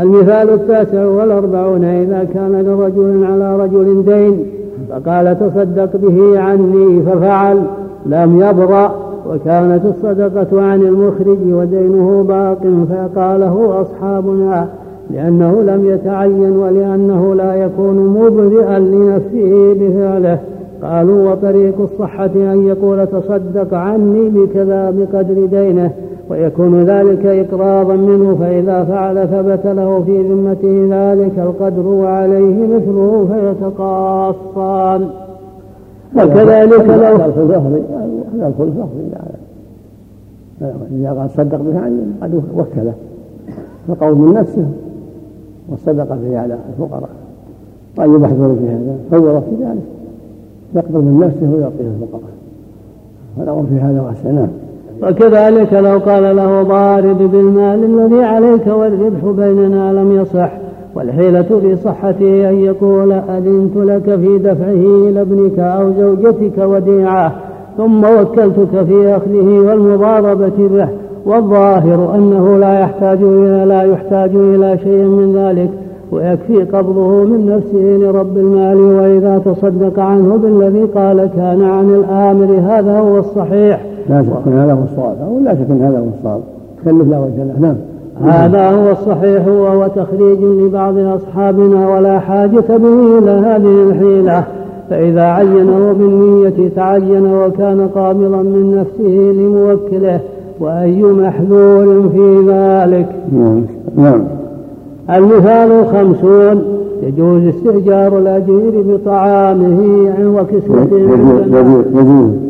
المثال التاسع والأربعون إذا كان لرجل على رجل دين فقال تصدق به عني ففعل لم يبرأ وكانت الصدقة عن المخرج ودينه باق فقاله أصحابنا لأنه لم يتعين ولأنه لا يكون مبرئا لنفسه بفعله قالوا وطريق الصحة أن يقول تصدق عني بكذا بقدر دينه. ويكون ذلك إقراضا منه فإذا فعل ثبت له في ذمته ذلك القدر وعليه مثله فيتقاصان. وكذلك لو هذا هذا الفلفل إذا قال صدق به عني قد وكله. فقول من نفسه والصدقة به على الفقراء. وأن يبحثوا في هذا. فور في ذلك. يقبل من نفسه ويعطيه الفقراء. فالأمر في هذا واسع نعم وكذلك لو قال له ضارب بالمال الذي عليك والربح بيننا لم يصح والحيلة في صحته أن يقول أذنت لك في دفعه إلى ابنك أو زوجتك وديعة ثم وكلتك في أخذه والمضاربة به والظاهر أنه لا يحتاج إلى لا يحتاج إلى شيء من ذلك ويكفي قبضه من نفسه لرب المال وإذا تصدق عنه بالذي قال كان عن الآمر هذا هو الصحيح. لا شك هذا هو الصواب أو لا شك هذا هو الصواب. كلف لا وجه له نعم. هذا هو الصحيح وهو تخريج لبعض أصحابنا ولا حاجة به إلى هذه الحيلة. فإذا عينه بالنية تعين وكان قابلا من نفسه لموكله. وأي محذور في ذلك؟ نعم. المثال الخمسون يجوز استئجار الأجير بطعامه وكسوته. يجوز.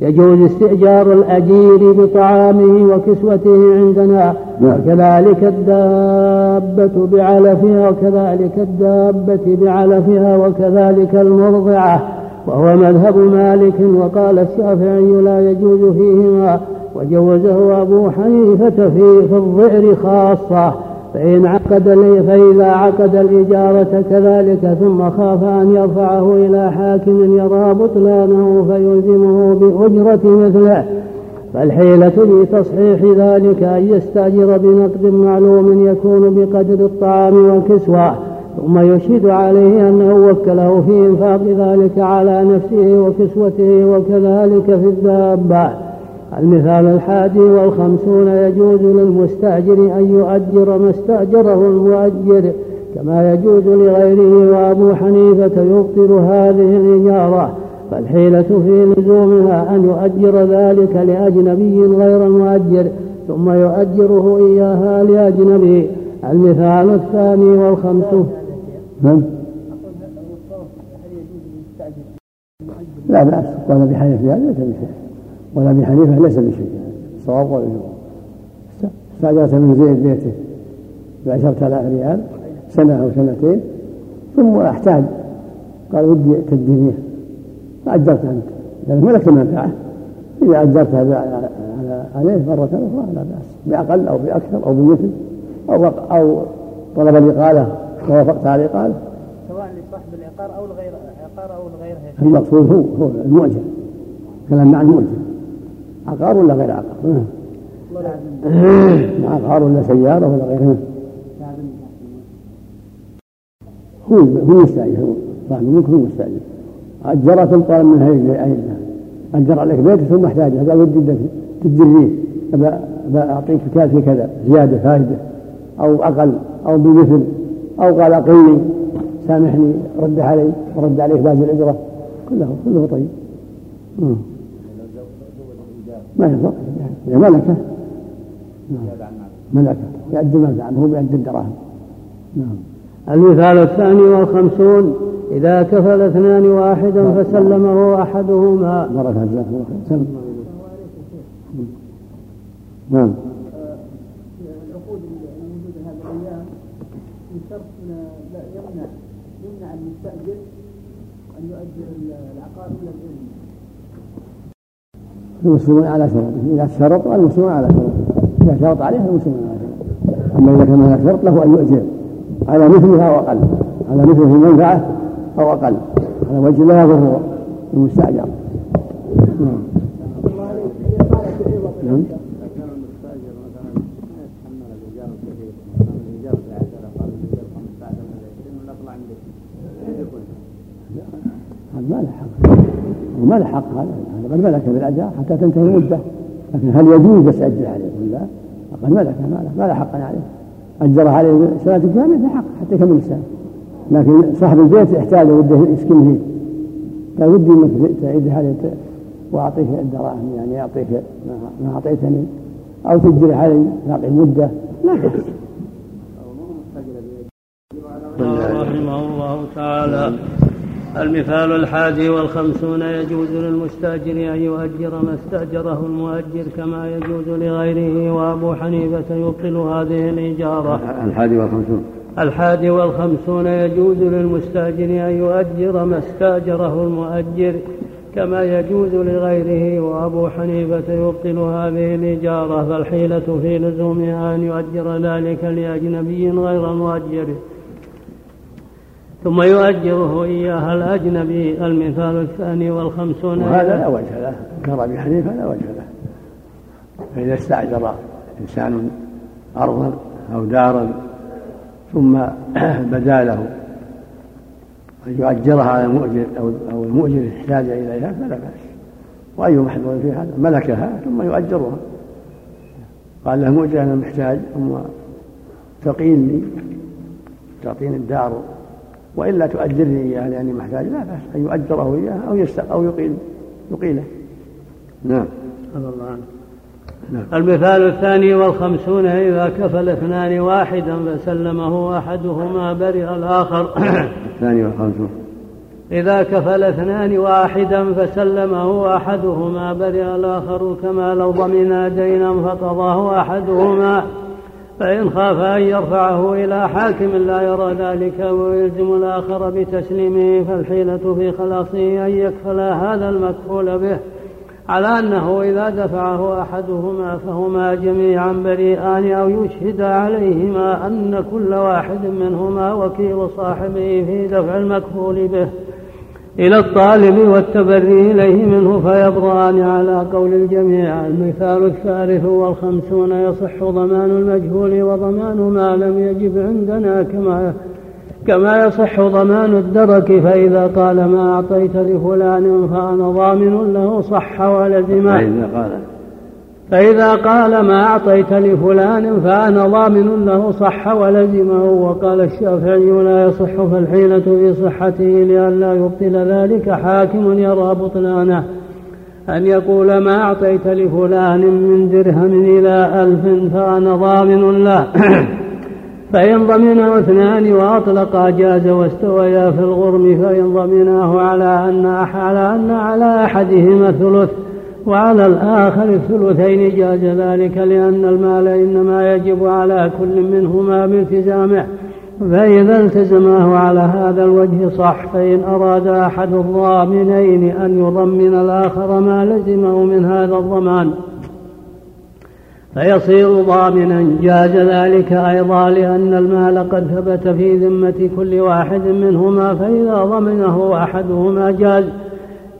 يجوز استئجار الأجير بطعامه وكسوته عندنا نعم. وكذلك الدابة بعلفها وكذلك الدابة بعلفها وكذلك المرضعة وهو مذهب مالك وقال الشافعي لا يجوز فيهما وجوزه أبو حنيفة في, في الظئر خاصة فإن عقد فإذا عقد الإجارة كذلك ثم خاف أن يرفعه إلى حاكم يرى بطلانه فيلزمه بأجرة مثله. فالحيلة لتصحيح ذلك أن يستأجر بنقد معلوم يكون بقدر الطعام والكسوة ثم يشهد عليه أنه وكله في إنفاق ذلك على نفسه وكسوته وكذلك في الدابة. المثال الحادي والخمسون يجوز للمستأجر أن يؤجر ما استأجره المؤجر كما يجوز لغيره وأبو حنيفة يبطل هذه الإجارة فالحيلة في لزومها أن يؤجر ذلك لأجنبي غير المؤجر ثم يؤجره إياها لأجنبي. المثال الثاني والخمسون. نعم. لا بأس قال بحنيفة ليس بشيء ولا بحنيفة ليس بشيء صواب ولا استأجرت من زيد بيته بعشرة آلاف ريال سنة أو سنتين ثم أحتاج. قال ودي تدينيه فأجرت أنت. لأنك ملك المنفعة إذا أجرتها عليه مرة أخرى لا بأس. بأقل أو بأكثر أو بمثل. أو أو طلب الإقالة. ووافقت على الإقالة. سواء لصاحب العقار أو لغير عقار أو لغيرها المقصود هو هو المؤجر كلام مع المؤجر عقار ولا غير عقار؟ عقار ولا سيارة ولا غيرها؟ هو هو مستأجر صاحب الملك هو مستأجر أجرة طالب منها يجري أجر عليك بيت ثم احتاجه قال ودي بدك تجريه أعطيك في كذا زيادة فائدة. أو أقل أو بمثل أو قال أقلني سامحني رد علي ورد عليك باقي الأجرة. كله كله طيب. ما يفرق إذا ملكة. ملكة. يؤدي ما زعم هو بيؤدي الدراهم. نعم. المثال الثاني والخمسون. إذا كفل اثنان واحدا فسلمه أحدهما. بارك الله خير نعم العقود الموجودة هذه الأيام من شرط يمنع يمنع المستأجر أن يؤجر العقار إلى العلم المسلمون على شروطه إذا شرط المسلمون على شروطه إذا شرط عليه المسلمون على شروطه أما إذا كان هناك شرط له أن يؤجر. على مثلها أو أقل. على مثله المنفعة أو أقل. على وجه لا يضر المستأجر. ما له حق. وما له حق. هذا هذا قد ملك بالاجار حتى تنتهي المدة. لكن هل يجوز بس اجر عليه؟ ولا فقد ملك ما له حق عليه. اجر عليه سنه كامله له حق حتى يكمل السنة لكن صاحب البيت يحتاج وده يسكن فيه لا ودي انك تعيد عليه واعطيك الدراهم يعني يعطيك ما أعطيتني. أو تجري علي باقي المدة. لا بأس رحمه الله تعالى المثال الحادي والخمسون يجوز للمستأجر أن يؤجر ما استأجره المؤجر كما يجوز لغيره وأبو حنيفة يبطل هذه الإجارة الحادي والخمسون. الحادي والخمسون يجوز للمستأجر أن يؤجر ما استأجره المؤجر كما يجوز لغيره وأبو حنيفة يبطل هذه الإجارة فالحيلة في لزومها أن يؤجر ذلك لأجنبي غير المؤجر. ثم يؤجره إياها الأجنبي المثال الثاني والخمسون. وهذا لا وجه له. كرم حنيفة لا وجه له. فإذا استأجر إنسان أرضا أو دارا ثم [clears throat] بدا له أن يؤجرها على المؤجر أو أو المؤجر احتاج إليها فلا بأس. وأي محذور في هذا؟ ملكها ثم يؤجرها. قال له مؤجر أنا محتاج ثم تقيني تعطيني الدار وإلا تؤجرني إياه لأني محتاج لا بأس أن يؤجره إياه أو يست أو يقيل يقيله. نعم. الله عنه. نعم. المثال الثاني والخمسون إذا كفل اثنان واحدا فسلمه أحدهما برئ الآخر. [coughs] الثاني والخمسون. إذا كفل اثنان واحدا فسلمه أحدهما برئ الآخر كما لو ضمنا دينا فقضاه أحدهما. فإن خاف أن يرفعه إلى حاكم لا يرى ذلك ويلزم الآخر بتسليمه فالحيلة في خلاصه أن يكفل هذا المكفول به. على أنه إذا دفعه أحدهما فهما جميعا بريئان أو يشهد عليهما أن كل واحد منهما وكيل صاحبه في دفع المكفول به. إلى الطالب والتبري إليه منه فيبرأان على قول الجميع المثال الثالث والخمسون يصح ضمان المجهول وضمان ما لم يجب عندنا كما كما يصح ضمان الدرك فإذا قال ما أعطيت لفلان فأنا ضامن له صح ولزمه. فإذا قال فإذا قال ما أعطيت لفلان فأنا ضامن له صح ولزمه وقال الشافعي لا يصح فالحيلة في صحته لئلا يبطل ذلك حاكم يرى بطلانه. أن يقول ما أعطيت لفلان من درهم إلى ألف فأنا ضامن له. [clears throat] فإن ضمنه اثنان وأطلقا جاز واستويا في الغرم فإن ضمناه على أن على أن على أحدهما ثلث وعلى الآخر الثلثين جاز ذلك لأن المال إنما يجب على كل منهما بالتزامه فإذا التزماه على هذا الوجه صح فإن أراد أحد الضامنين أن يضمن الآخر ما لزمه من هذا الضمان. فيصير ضامنا جاز ذلك أيضا لأن المال قد ثبت في ذمة كل واحد منهما فإذا ضمنه أحدهما جاز.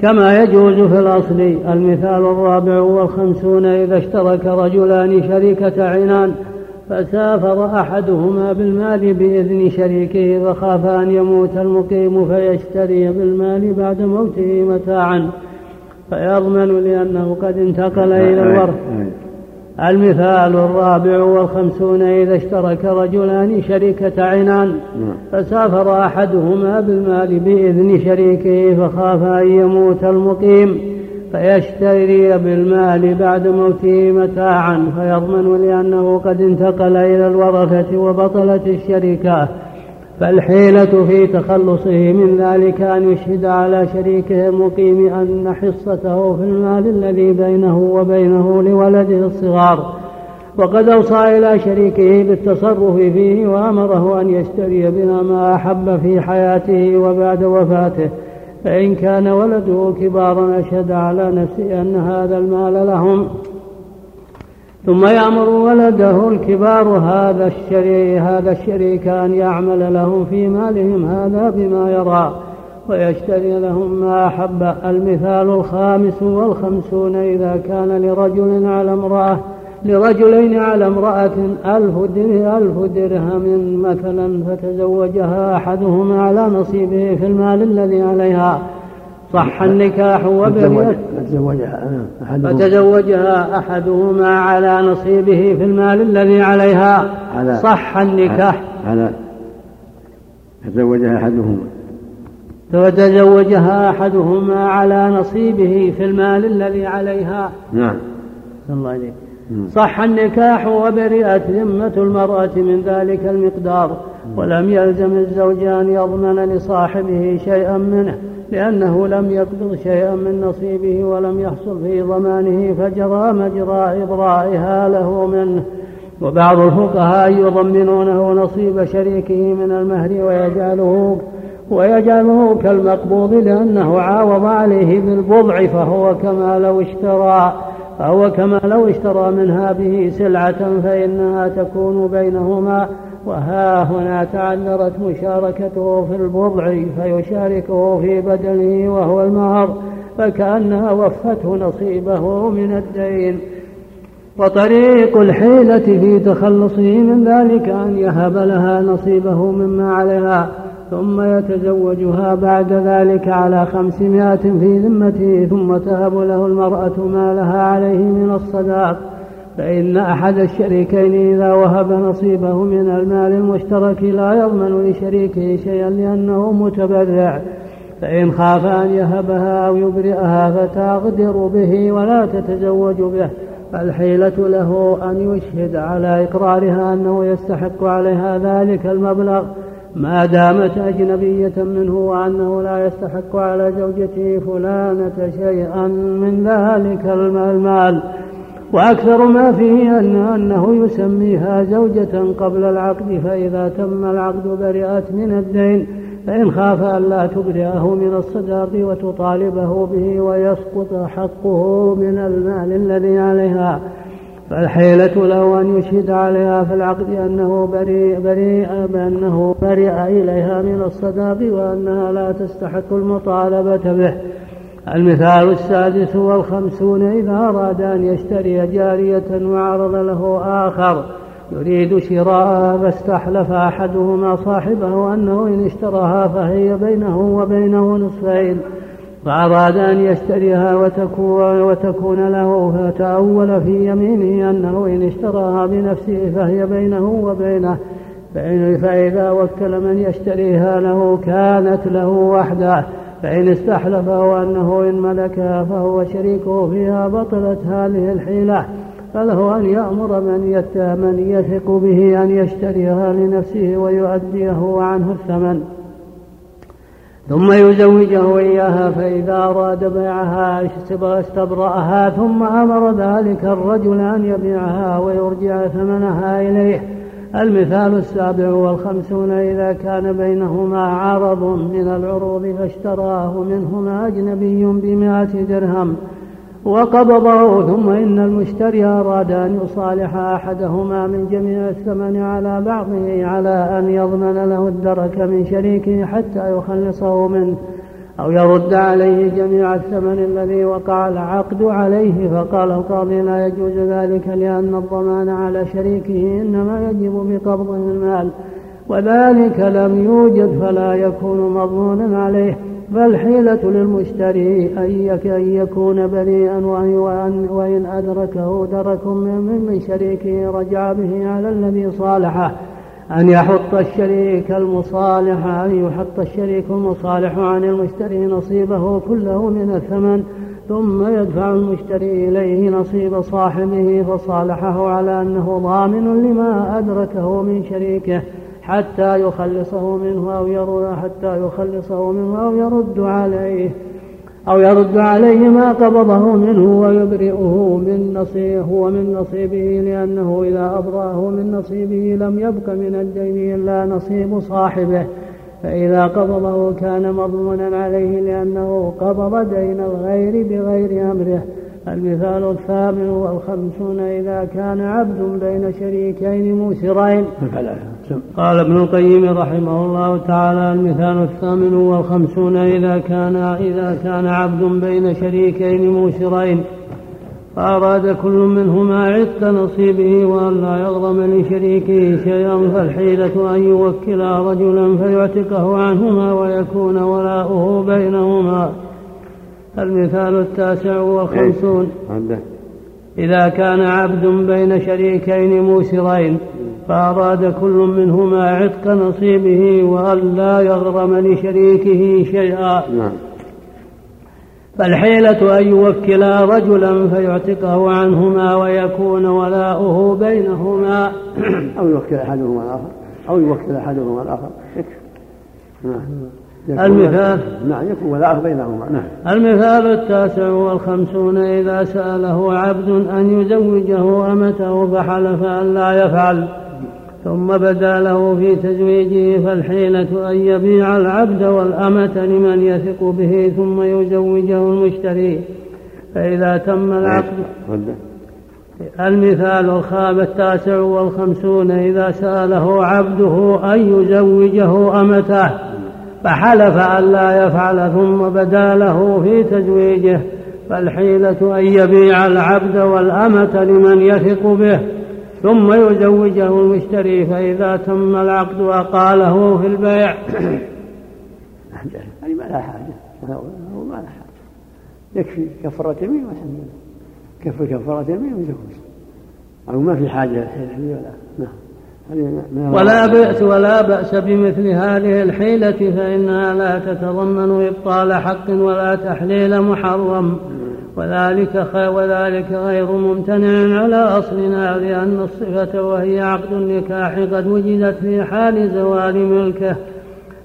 كما يجوز في الأصل. المثال الرابع والخمسون إذا اشترك رجلان شركة عنان فسافر أحدهما بالمال بإذن شريكه فخاف أن يموت المقيم فيشتري بالمال بعد موته متاعا. فيضمن لأنه قد انتقل إلى الورث. المثال الرابع والخمسون إذا اشترك رجلان شركة عنان. نعم. فسافر أحدهما بالمال بإذن شريكه فخاف أن يموت المقيم. فيشتري بالمال بعد موته متاعا فيضمن لأنه قد انتقل إلى الورثة وبطلت الشركة. فالحيلة في تخلصه من ذلك أن يشهد على شريكه المقيم أن حصته في المال الذي بينه وبينه لولده الصغار. وقد أوصى إلى شريكه بالتصرف فيه وأمره أن يشتري بها ما أحب في حياته وبعد وفاته. فإن كان ولده كبارا أشهد على نفسه أن هذا المال لهم. ثم يأمر ولده الكبار هذا الشريك هذا الشريك أن يعمل لهم في مالهم هذا بما يرى ويشتري لهم ما أحب. المثال الخامس والخمسون إذا كان لرجل على امرأة لرجلين على امرأة ألف ألف درهم مثلا فتزوجها أحدهما على نصيبه في المال الذي عليها. صح النكاح وبرئت فتزوجها فتزوجها أحدهما على نصيبه في المال الذي عليها. على صح النكاح. على تزوجها أحدهما. فتزوجها أحدهما على نصيبه في المال الذي عليها. نعم. الله عليك صح النكاح وبرئت ذمة المرأة من ذلك المقدار. ولم يلزم الزوج أن يضمن لصاحبه شيئا منه. لأنه لم يقبض شيئا من نصيبه ولم يحصل في ضمانه فجرى مجرى إبرائها له منه. وبعض الفقهاء يضمنونه نصيب شريكه من المهر ويجعله ويجعله كالمقبوض لأنه عاوض عليه بالبضع فهو كما لو اشترى فهو كما لو اشترى منها به سلعة فإنها تكون بينهما وها هنا تعذرت مشاركته في البضع فيشاركه في بدله وهو المهر فكأنها وفته نصيبه من الدين. وطريق الحيلة في تخلصه من ذلك أن يهب لها نصيبه مما عليها ثم يتزوجها بعد ذلك على خمسمائة في ذمته ثم تهب له المرأة ما لها عليه من الصداق. فإن أحد الشريكين إذا وهب نصيبه من المال المشترك لا يضمن لشريكه شيئا لأنه متبرع. فإن خاف أن يهبها أو يبرئها فتغدر به ولا تتزوج به. فالحيلة له أن يشهد على إقرارها أنه يستحق عليها ذلك المبلغ. ما دامت أجنبية منه وأنه لا يستحق على زوجته فلانة شيئا من ذلك المال. وأكثر ما فيه أن أنه يسميها زوجة قبل العقد فإذا تم العقد برئت من الدين فإن خاف ألا تبرئه من الصداق وتطالبه به ويسقط حقه من المال الذي عليها. فالحيلة له أن يشهد عليها في العقد أنه بريء بريء بأنه برئ إليها من الصداق وأنها لا تستحق المطالبة به. المثال السادس والخمسون إذا أراد أن يشتري جارية وعرض له آخر. يريد شراءها فاستحلف أحدهما صاحبه أنه إن اشتراها فهي بينه وبينه نصفين. فأراد أن يشتريها وتكون, وتكون له فتأول في يمينه أنه إن اشتراها بنفسه فهي بينه وبينه. فإذا وكل من يشتريها له كانت له وحده. فإن استحلفه أنه إن ملكها فهو شريكه فيها بطلت هذه الحيلة فله أن يأمر من من يثق به أن يشتريها لنفسه ويؤديه عنه الثمن. ثم يزوجه إياها فإذا أراد بيعها استبرأها ثم أمر ذلك الرجل أن يبيعها ويرجع ثمنها إليه. المثال السابع والخمسون إذا كان بينهما عرض من العروض فاشتراه منهما أجنبي بمائة درهم وقبضه ثم إن المشتري أراد أن يصالح أحدهما من جميع الثمن على بعضه على أن يضمن له الدرك من شريكه حتى يخلصه منه. أو يرد عليه جميع الثمن الذي وقع العقد عليه فقال القاضي لا يجوز ذلك لأن الضمان على شريكه إنما يجب بقبضه المال وذلك لم يوجد فلا يكون مضمونا عليه فالحيلة للمشتري أن يكون بريئا وإن أدركه درك من شريكه رجع به على الذي صالحه. أن يحط الشريك المصالح أن يحط الشريك المصالح عن المشتري نصيبه كله من الثمن ثم يدفع المشتري إليه نصيب صاحبه فصالحه على أنه ضامن لما أدركه من شريكه حتى يخلصه منه أو يرد حتى يخلصه منه أو يرد عليه. أو يرد عليه ما قبضه منه ويبرئه من نصيبه ومن نصيبه لأنه إذا أبرأه من نصيبه لم يبق من الدين إلا نصيب صاحبه. فإذا قبضه كان مضمونا عليه لأنه قبض دين الغير بغير أمره. المثال الثامن والخمسون إذا كان عبد بين شريكين موسرين قال ابن القيم رحمه الله تعالى المثال الثامن والخمسون إذا كان إذا كان عبد بين شريكين موسرين فأراد كل منهما عتق نصيبه وأن لا يغرم لشريكه شيئا فالحيلة أن يوكل رجلا فيعتقه عنهما ويكون ولاؤه بينهما. المثال التاسع والخمسون. إذا كان عبد بين شريكين موسرين فأراد كل منهما عتق نصيبه وأن لا يغرم لشريكه شيئا. نعم. فالحيلة أن يوكل رجلا فيعتقه عنهما ويكون ولاؤه بينهما. أو يوكل أحدهما الآخر. أو يوكل أحدهما الآخر. نعم. المثال نعم يكون ولاء بينهما نعم. المثال التاسع والخمسون إذا سأله عبد أن يزوجه أمته فحلف أن لا يفعل. ثم بدا له في تزويجه فالحيلة أن يبيع العبد والأمة لمن يثق به ثم يزوجه المشتري. فإذا تم العقد المثال الخاب التاسع والخمسون إذا سأله عبده أن يزوجه أمته. فحلف أن لا يفعل ثم بدا له في تزويجه فالحيلة أن يبيع العبد والأمة لمن يثق به. ثم يزوجه المشتري فإذا تم العقد أقاله في البيع. يعني ما لا حاجة. هو ما لا حاجة. يكفي كفارة يمين والحمد لله كفر كفارة يمين ويزوج. أو ما في حاجة الحين ولا نعم. ولا بأس ولا بأس بمثل هذه الحيلة فإنها لا تتضمن إبطال حق ولا تحليل محرم. وذلك وذلك غير ممتنع على أصلنا لأن الصفة وهي عقد النكاح قد وجدت في حال زوال ملكه.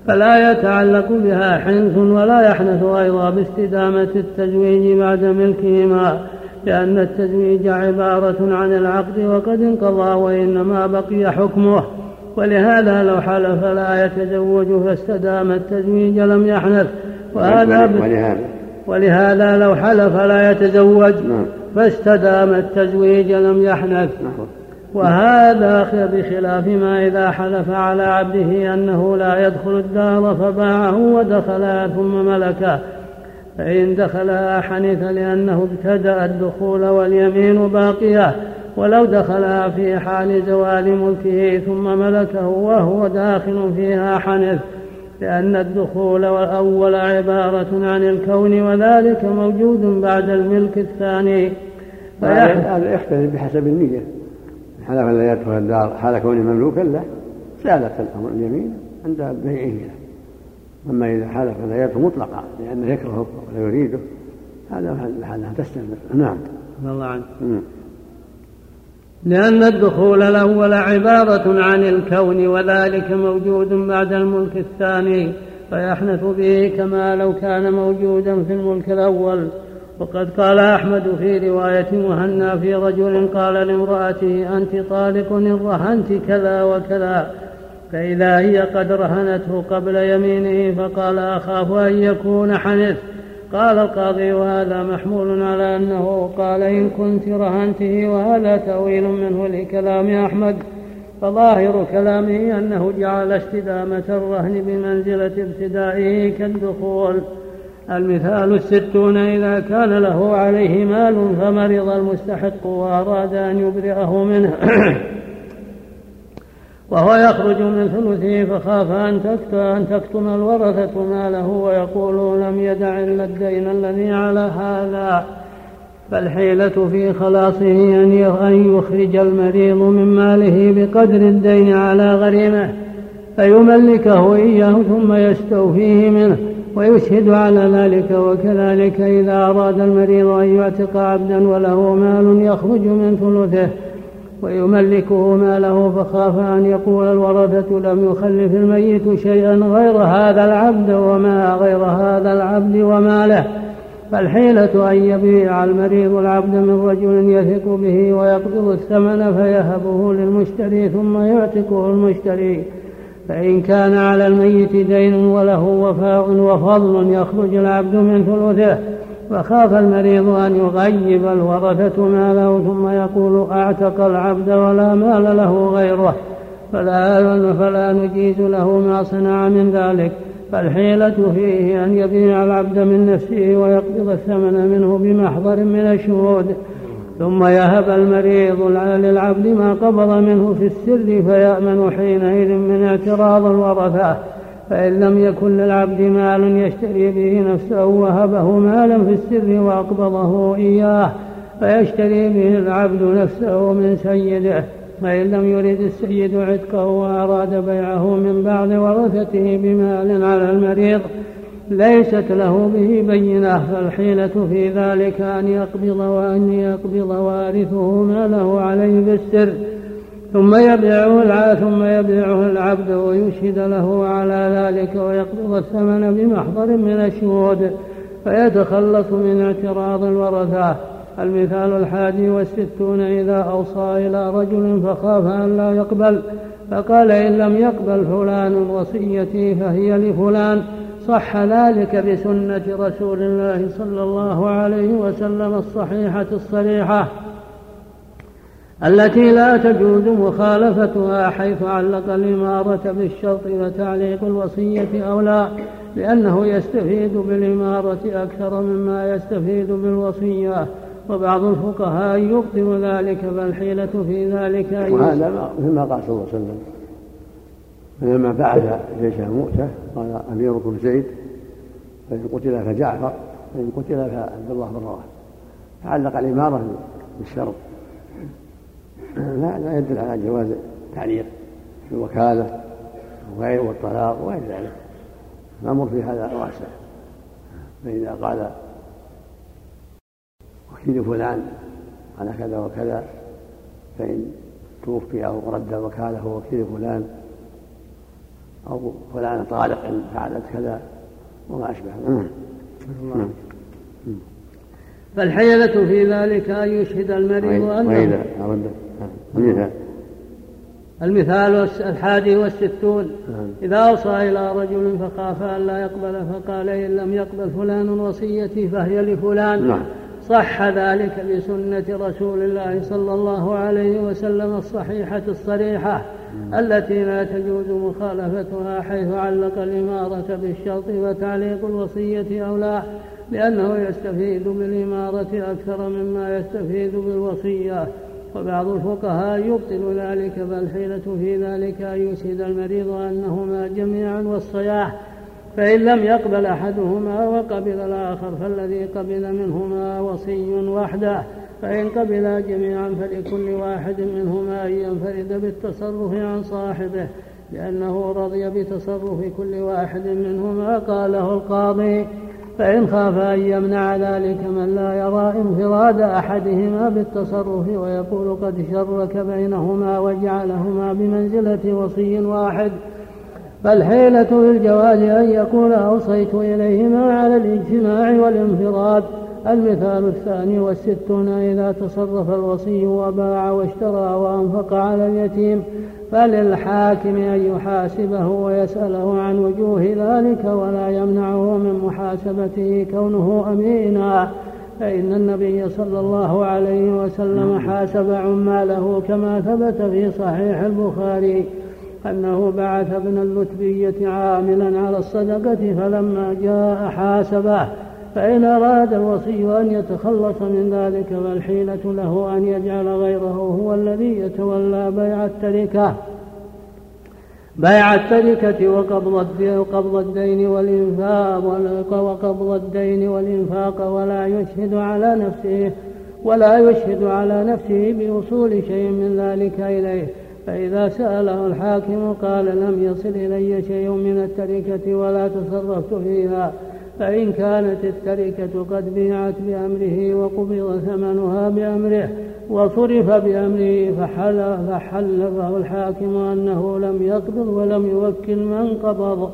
فلا يتعلق بها حنث ولا يحنث أيضا باستدامة التزويج بعد ملكهما. لأن التزويج عبارة عن العقد وقد انقضى وإنما بقي حكمه. ولهذا لو حلف لا يتزوج فاستدام التزويج لم يحنث وهذا ولهذا ولهذا. لو حلف لا يتزوج نعم. فاستدام التزويج لم يحنث نعم. وهذا بخلاف ما إذا حلف على عبده أنه لا يدخل الدار فباعه ودخلها ثم ملكه. فإن دخلها حنث لأنه ابتدأ الدخول واليمين باقية ولو دخلها في حال زوال ملكه ثم ملكه وهو داخل فيها حنث لأن الدخول الأول عبارة عن الكون وذلك موجود بعد الملك الثاني. هذا يختلف بحسب النية. حلف لا يدخل الدار حال كونه مملوكا؟ له زالت الأمر اليمين عند بيعه. له أما إذا حلف لا يدخل مطلقا لأنه يكرهه ولا يريده. هذا حالها تستمر نعم. الله عنك لأن الدخول الأول عبارة عن الكون وذلك موجود بعد الملك الثاني فيحنث به كما لو كان موجودا في الملك الأول. وقد قال أحمد في رواية مهنا في رجل قال لامرأته أنت طالق إن رهنت كذا وكذا. فإذا هي قد رهنته قبل يمينه فقال أخاف أن يكون حنث. قال القاضي وهذا محمول على أنه قال إن كنت رهنته وهذا تأويل منه لكلام أحمد. فظاهر كلامه أنه جعل استدامة الرهن بمنزلة ابتدائه كالدخول. المثال الستون إذا كان له عليه مال فمرض المستحق وأراد أن يبرئه منه. [clears throat] وهو يخرج من ثلثه فخاف أن أن تكتم الورثة ماله ويقولون لم يدع إلا الدين الذي على هذا. فالحيلة في خلاصه أن يخرج المريض من ماله بقدر الدين على غريمه فيملكه إياه ثم يستوفيه منه ويشهد على ذلك وكذلك إذا أراد المريض أن يعتق عبدا وله مال يخرج من ثلثه. ويملكه ماله فخاف أن يقول الورثة لم يخلف الميت شيئا غير هذا العبد وما غير هذا العبد وماله فالحيلة أن يبيع المريض العبد من رجل يثق به ويقبض الثمن فيهبه للمشتري ثم يعتقه المشتري. فإن كان على الميت دين وله وفاء وفضل يخرج العبد من ثلثه. وخاف المريض أن يغيب الورثة ماله ثم يقول أعتق العبد ولا مال له غيره. فلا, فلا نجيز له ما صنع من ذلك. فالحيلة فيه أن يبيع العبد من نفسه ويقبض الثمن منه بمحضر من الشهود. ثم يهب المريض للعبد ما قبض منه في السر فيأمن حينئذ من اعتراض الورثة. فإن لم يكن للعبد مال يشتري به نفسه وهبه مالا في السر وأقبضه إياه فيشتري به العبد نفسه من سيده. فإن لم يرد السيد عتقه وأراد بيعه من بعض ورثته بمال على المريض ليست له به بينة. فالحيلة في ذلك أن يقبض وأن يقبض وارثه ماله عليه بالسر. ثم يبيعه ثم يبيعه العبد ويشهد له على ذلك ويقبض الثمن بمحضر من الشهود فيتخلص من اعتراض الورثة. المثال الحادي والستون إذا أوصى إلى رجل فخاف أن لا يقبل فقال إن لم يقبل فلان وصيتي فهي لفلان. صح ذلك بسنة رسول الله صلى الله عليه وسلم الصحيحة الصريحة. التي لا تجوز مخالفتها حيث علق الإمارة بالشرط وتعليق الوصية أولى لأنه يستفيد بالإمارة أكثر مما يستفيد بالوصية. وبعض الفقهاء يبطل ذلك فالحيلة في ذلك وهذا مثل ما قال صلى الله عليه وسلم. لما بعث جيش مؤتة قال أميركم زيد فإن قتل فجعفر فإن قتل فعبد الله بن رواحة. تعلق الإمارة بالشرط. لا لا يدل على جواز تعليق الوكالة وغير والطلاق وغير ذلك الأمر في هذا واسع فإذا قال وكيل فلان على كذا وكذا فإن توفي أو رد وكالة وكيل فلان أو فلان طالق إن فعلت كذا وما أشبه. نعم. فالحيلة في ذلك أن يشهد المريض أنه المثال المثال الحادي والستون. نعم. إذا أوصى إلى رجل فخاف أن لا يقبل فقال إن لم يقبل فلان وصيتي فهي لفلان. نعم. صح ذلك بسنة رسول الله صلى الله عليه وسلم الصحيحة الصريحة التي لا تجوز مخالفتها حيث علق الإمارة بالشرط وتعليق الوصية أولى لأنه يستفيد بالإمارة أكثر مما يستفيد بالوصية. وبعض الفقهاء يبطل ذلك فالحيلة في ذلك أن يشهد المريض أنهما جميعا والصياح فإن لم يقبل أحدهما وقبل الآخر فالذي قبل منهما وصي وحده فإن قبلا جميعا فلكل واحد منهما أن ينفرد بالتصرف عن صاحبه لأنه رضي بتصرف كل واحد منهما قاله القاضي. فإن خاف أن يمنع ذلك من لا يرى انفراد أحدهما بالتصرف ويقول قد شرك بينهما وجعلهما بمنزلة وصي واحد. فالحيلة في الجواز أن يقول أوصيت إليهما على الاجتماع والانفراد. المثال الثاني والستون إذا تصرف الوصي وباع واشترى وأنفق على اليتيم. فللحاكم أن يحاسبه ويسأله عن وجوه ذلك ولا يمنعه من محاسبته كونه أمينا. فإن النبي صلى الله عليه وسلم حاسب عماله كما ثبت في صحيح البخاري أنه بعث ابن اللتبية عاملا على الصدقة فلما جاء حاسبه فإن أراد الوصي أن يتخلص من ذلك فالحيلة له أن يجعل غيره هو الذي يتولى بيع التركة. بيع التركة وقبض الدين والإنفاق وقبض الدين والإنفاق ولا يشهد على نفسه ولا يشهد على نفسه بوصول شيء من ذلك إليه. فإذا سأله الحاكم قال لم يصل إلي شيء من التركة ولا تصرفت فيها. فإن كانت التركة قد بيعت بأمره وقبض ثمنها بأمره وصرف بأمره فحل فحلفه الحاكم أنه لم يقبض ولم يوكل من قبض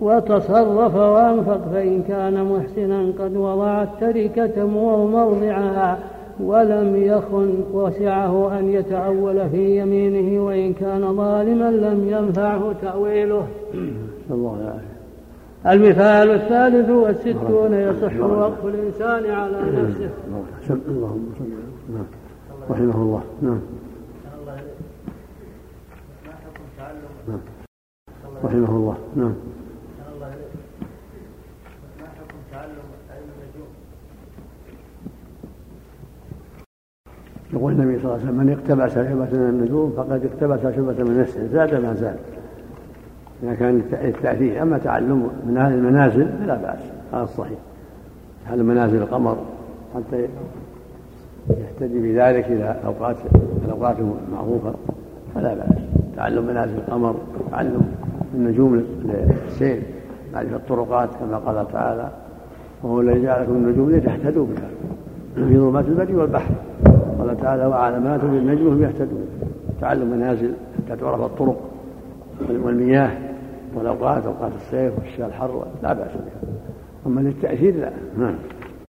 وتصرف وأنفق فإن كان محسنا قد وضع التركة موضعها ولم يخن وسعه أن يتأول في يمينه وإن كان ظالما لم ينفعه تأويله. [clears throat] الله العافية المثال الثالث والستون يصح وقف الإنسان على نفسه. اللهم صل نعم. رحمه الله. نعم. رحمه الله. نعم. يقول النبي صلى الله عليه وسلم من اقتبس شعبة من النجوم فقد اقتبس شعبة من نفسه زاد ما زاد. إذا كان التأثير أما تعلم من أهل المنازل فلا بأس هذا الصحيح. أهل منازل القمر حتى يهتدي بذلك إلى أوقات الأوقات المعروفة فلا بأس. تعلم منازل القمر تعلم النجوم للسير معرفة الطرقات كما قال تعالى وهو الذي جعل لكم النجوم لتهتدوا بها في ظلمات البر والبحر. قال تعالى وعلامات بالنجم هم يهتدون. تعلم منازل حتى تعرف الطرق والمياه والأوقات أوقات الصيف والشتاء الحر لا بأس بها أما للتأثير لا. نعم.